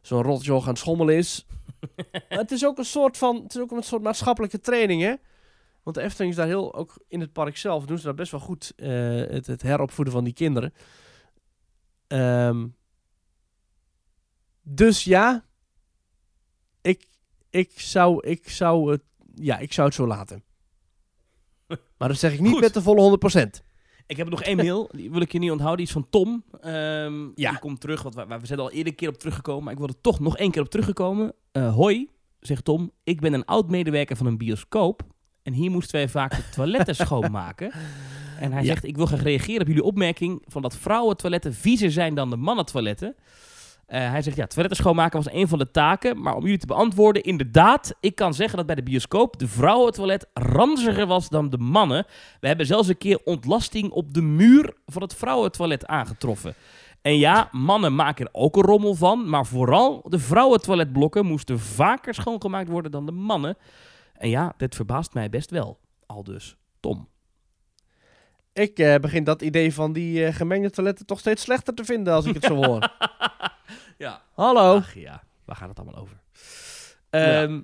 zo'n rotjoch aan het schommelen is. [laughs] maar het is ook een soort van, het is ook een soort maatschappelijke training hè. Want de Efteling is daar heel, ook in het park zelf, doen ze daar best wel goed eh, het, het heropvoeden van die kinderen. Ehm, dus ja, ik, ik, zou, ik, zou het, ja, ik zou het zo laten. [laughs] Maar dat zeg ik niet Goed. met de volle 100%. Ik heb nog één mail, die wil ik je niet onthouden. Die is van Tom. Ehm, Ja. Die komt terug, want we, we zijn al eerder een keer op teruggekomen. Maar ik wil er toch nog één keer op teruggekomen. Eh, hoi, zegt Tom. Ik ben een oud-medewerker van een bioscoop. En hier moesten wij vaak de toiletten [laughs] schoonmaken. En hij Ja. zegt, ik wil graag reageren op jullie opmerking... van dat vrouwentoiletten viezer zijn dan de mannentoiletten. Eh, hij zegt, ja, toiletten schoonmaken was een van de taken. Maar om jullie te beantwoorden, inderdaad... ik kan zeggen dat bij de bioscoop de vrouwentoilet ranziger was dan de mannen. We hebben zelfs een keer ontlasting op de muur van het vrouwentoilet aangetroffen. En ja, mannen maken er ook een rommel van, maar vooral de vrouwentoiletblokken moesten vaker schoongemaakt worden dan de mannen. En ja, dit verbaast mij best wel. Al dus, Tom. Ik eh, begin dat idee van die eh, gemengde toiletten toch steeds slechter te vinden als ik het zo [laughs] hoor. Ja. Hallo. Ach ja, waar gaat het allemaal over? Ehm,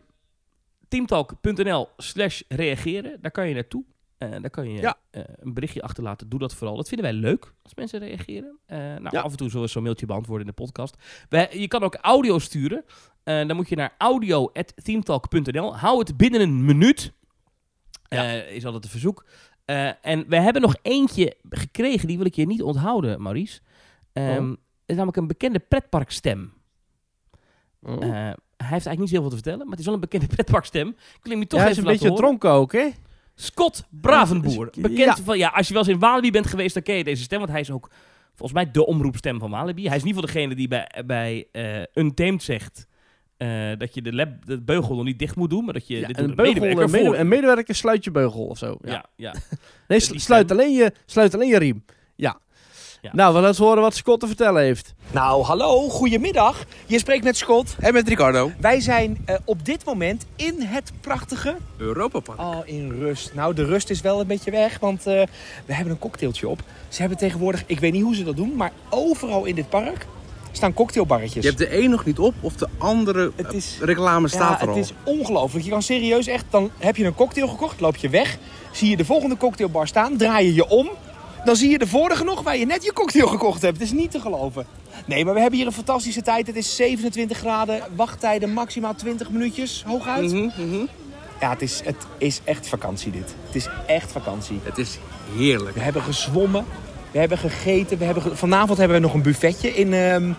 Teamtalk.nl slash reageren, daar kan je naartoe. Eh, daar kan je Ja. eh, een berichtje achterlaten. Doe dat vooral. Dat vinden wij leuk als mensen reageren. Eh, nou, Ja. af en toe zullen we zo'n mailtje beantwoorden in de podcast. Wij- je kan ook audio sturen. Eh, dan moet je naar audio.teamtalk.nl. Hou het binnen een minuut. Eh, is altijd een verzoek. Eh, en we hebben nog eentje gekregen, die wil ik je niet onthouden, Maurice. Oh. Het is namelijk een bekende pretparkstem. Oh. Eh, hij heeft eigenlijk niet zoveel te vertellen, maar het is wel een bekende [laughs] pretparkstem. Hem je toch ja, hij is even een beetje dronken ook, hè? Scott Bravenboer. Ja. Bekend van, ja, als je wel eens in Walibi bent geweest, dan ken je deze stem. Want hij is ook volgens mij de omroepstem van Walibi. Hij is niet voor degene die bij, bij eh Untamed zegt eh, dat je de, lab, de beugel nog niet dicht moet doen. Maar dat je Ja, dit een, beugel, medewerker een, mede- voor. een medewerker sluit je beugel of zo. Ja. Ja, ja. [laughs] Nee, sluit, alleen je, sluit alleen je riem. Ja. Ja. Nou, we laten horen wat Scott te vertellen heeft. Nou, hallo, goedemiddag. Je spreekt met Scott. En met Ricardo. Wij zijn eh, op dit moment in het prachtige... Europa Park. Oh, in rust. Nou, de rust is wel een beetje weg, want eh, we hebben een cocktailtje op. Ze hebben tegenwoordig, ik weet niet hoe ze dat doen, maar overal in dit park staan cocktailbarretjes. Je hebt de een nog niet op of de andere Het eh, is- reclame staat ja, er al. het is ongelooflijk. Je kan serieus echt, dan heb je een cocktail gekocht, loop je weg, zie je de volgende cocktailbar staan, draai je je om, dan zie je de vorige nog waar je net je cocktail gekocht hebt. Het is niet te geloven. Nee, maar we hebben hier een fantastische tijd. Het is 27 graden, wachttijden maximaal 20 minuutjes, hooguit. Mhm, mhm. Ja, het is, het is echt vakantie dit. Het is echt vakantie. Het is heerlijk. We hebben gezwommen, we hebben gegeten. We hebben ge- Vanavond hebben we nog een buffetje in... ehm,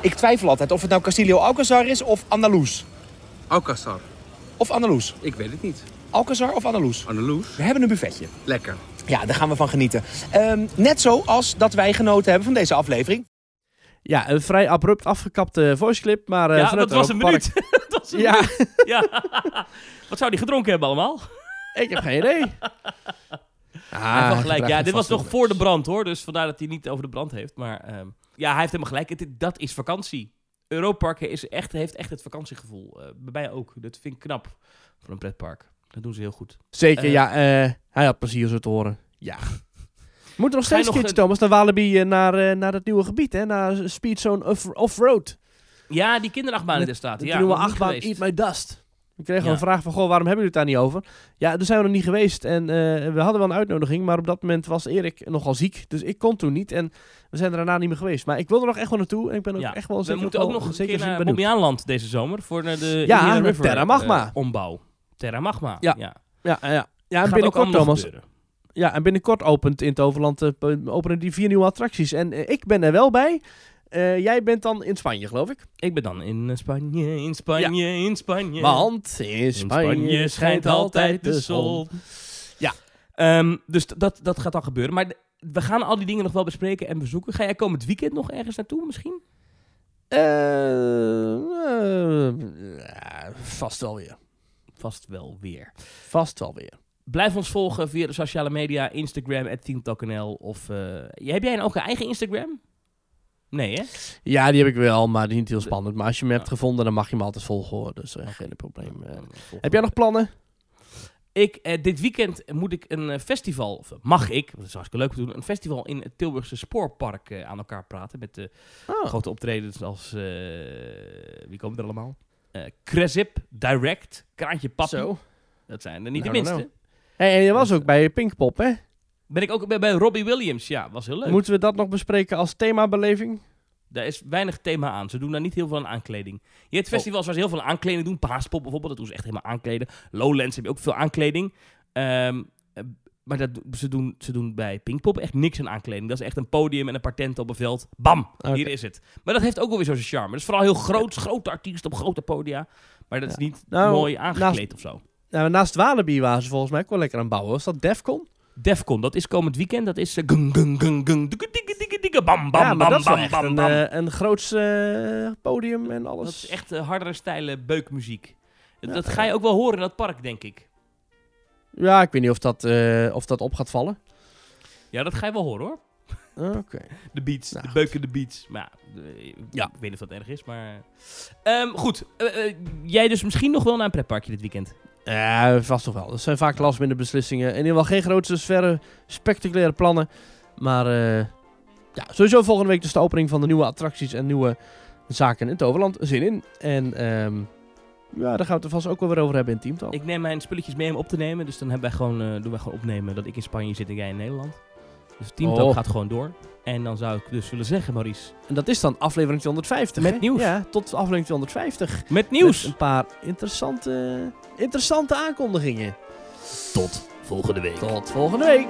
ik twijfel altijd of het nou Castillo Alcazar is of Andalus. Alcazar. Of Andalus. Ik weet het niet. Alcazar of Andalus. Andaluсь. We hebben een buffetje. Lekker. Ja, daar gaan we van genieten. Ehm, net zoals dat wij genoten hebben van deze aflevering. Ja, een vrij abrupt afgekapte voiceclip, maar... eh, ja, dat was een minuut. [laughs] dat was een Ja, Ja. [laughs] Wat zou die gedronken hebben allemaal? ik heb geen idee. [laughs] hij Ah, heeft wel gelijk. Ja, dit was nog voor de brand hoor. Dus vandaar dat hij niet over de brand heeft. Maar ehm, ja, hij heeft helemaal gelijk. Het, dat is vakantie. Europark is echt, heeft echt het vakantiegevoel. Eh, bij mij ook. Dat vind ik knap voor een pretpark. Dat doen ze heel goed. Zeker, Eh, ja. eh, hij had plezier zo te horen. Ja. We moeten nog steeds nog keertje, Thomas, naar Walibi, naar, naar het nieuwe gebied, hè? Naar Speedzone off- Off-Road. Ja, die kinderachtbanen Met er staat. de Ja, nieuwe achtbaan. Eat My Dust. We kregen Ja. een vraag van, goh, waarom hebben jullie het daar niet over? Ja, daar zijn we nog niet geweest. En eh, we hadden wel een uitnodiging, maar op dat moment was Erik nogal ziek. Dus ik kon toen niet. En we zijn er daarna niet meer geweest. Maar ik wil er nog echt wel naartoe. En ik ben ook Ja. echt wel We zeker moeten wel- ook nog een zeker keer naar. Bobbejaanland deze zomer. Voor de, de Ja, Indian met River, Terra Magma. eh, ombouw. Terra Magma. Ja. ja. Ja, ja, en binnenkort, Thomas. gebeuren. Ja, en binnenkort opent in Toverland eh, p- openen die vier nieuwe attracties. En eh, ik ben er wel bij. Eh, jij bent dan in Spanje, geloof ik. Ik ben dan in eh, Spanje, in Spanje, in Spanje. Want in Spanje, schijnt altijd de zon. Ja. Ehm, dus dat, dat gaat dan gebeuren. Maar we gaan al die dingen nog wel bespreken en bezoeken. Ga jij komend weekend nog ergens naartoe misschien? Eh, vast wel weer. Vast wel weer. Vast wel weer. Blijf ons volgen via de sociale media, Instagram, @teamtalknl Of heb jij ook een eigen Instagram? Nee, hè? Ja, die heb ik wel, maar die is niet heel spannend. Maar als je me hebt gevonden, dan mag je me altijd volgen hoor. Dus eh, geen probleem. eh. Volgen heb jij nog plannen? Ik, eh, dit weekend moet ik een eh, festival, of mag ik, dat is hartstikke leuk te doen, een festival in het Tilburgse Spoorpark eh, aan elkaar praten. Met de Oh. grote optredens als, eh, wie komen er allemaal? Eh Cresip, Direct, Kraantje Papi. Zo. Dat zijn er niet Nou, de nou, minste. Hey, en je was ook bij Pinkpop, hè? Ben ik ook bij, bij Robbie Williams, ja, was heel leuk. Moeten we dat nog bespreken als themabeleving? Daar is weinig thema aan. Ze doen daar niet heel veel aan aankleding. Je hebt festivals waar ze heel veel aan aankleding doen. Paaspop bijvoorbeeld, dat doen ze echt helemaal aankleden. Lowlands heb je ook veel aankleding. Eh, maar dat, ze, doen, ze doen bij Pinkpop echt niks aan aankleding. Dat is echt een podium en een paar tenten op een veld. Bam, hier is het. Maar dat heeft ook wel weer zo'n charme. Dat is vooral heel groot, grote artiesten op grote podia. Maar dat is Ja. niet Nou, mooi aangekleed of zo. Nou, naast Walibi waren ze volgens mij ook wel lekker aan het bouwen. Was dat Defcon? Defcon, dat is komend weekend. Dat is gung, gung, gung, gung, bam, bam, ja, maar bam, dat is bam, een, bam. eh, een groots eh, podium en alles. Dat is echt eh, hardere stijle beukmuziek. Ja, dat ga je ook wel horen in dat park, denk ik. Ja, ik weet niet of dat, of dat op gaat vallen. Ja, dat ga je wel horen hoor. Oké. [laughs] De beats, Nou, de beuken, de beats. Maar ja, de- Ja. ik weet niet of dat erg is, maar... Ehm, goed, jij dus misschien nog wel naar een pretparkje dit weekend. Ja, vast toch wel. Dat zijn vaak last minder beslissingen. In ieder geval geen grote, verre, spectaculaire plannen. Maar eh, ja, sowieso volgende week dus de opening van de nieuwe attracties en nieuwe zaken in het Overland. Zin in. En ehm, ja, daar gaan we het er vast ook wel weer over hebben in Teamtalk. Ik neem mijn spulletjes mee om op te nemen. Dus dan hebben wij gewoon, eh, doen wij gewoon opnemen dat ik in Spanje zit en jij in Nederland. Dus Teamtalk Oh. gaat gewoon door. En dan zou ik dus willen zeggen, Maurice, En dat is dan aflevering 250. Met hè? nieuws. Ja, tot aflevering 250. met nieuws. Met een paar interessante, interessante aankondigingen. Tot volgende week. Tot volgende week.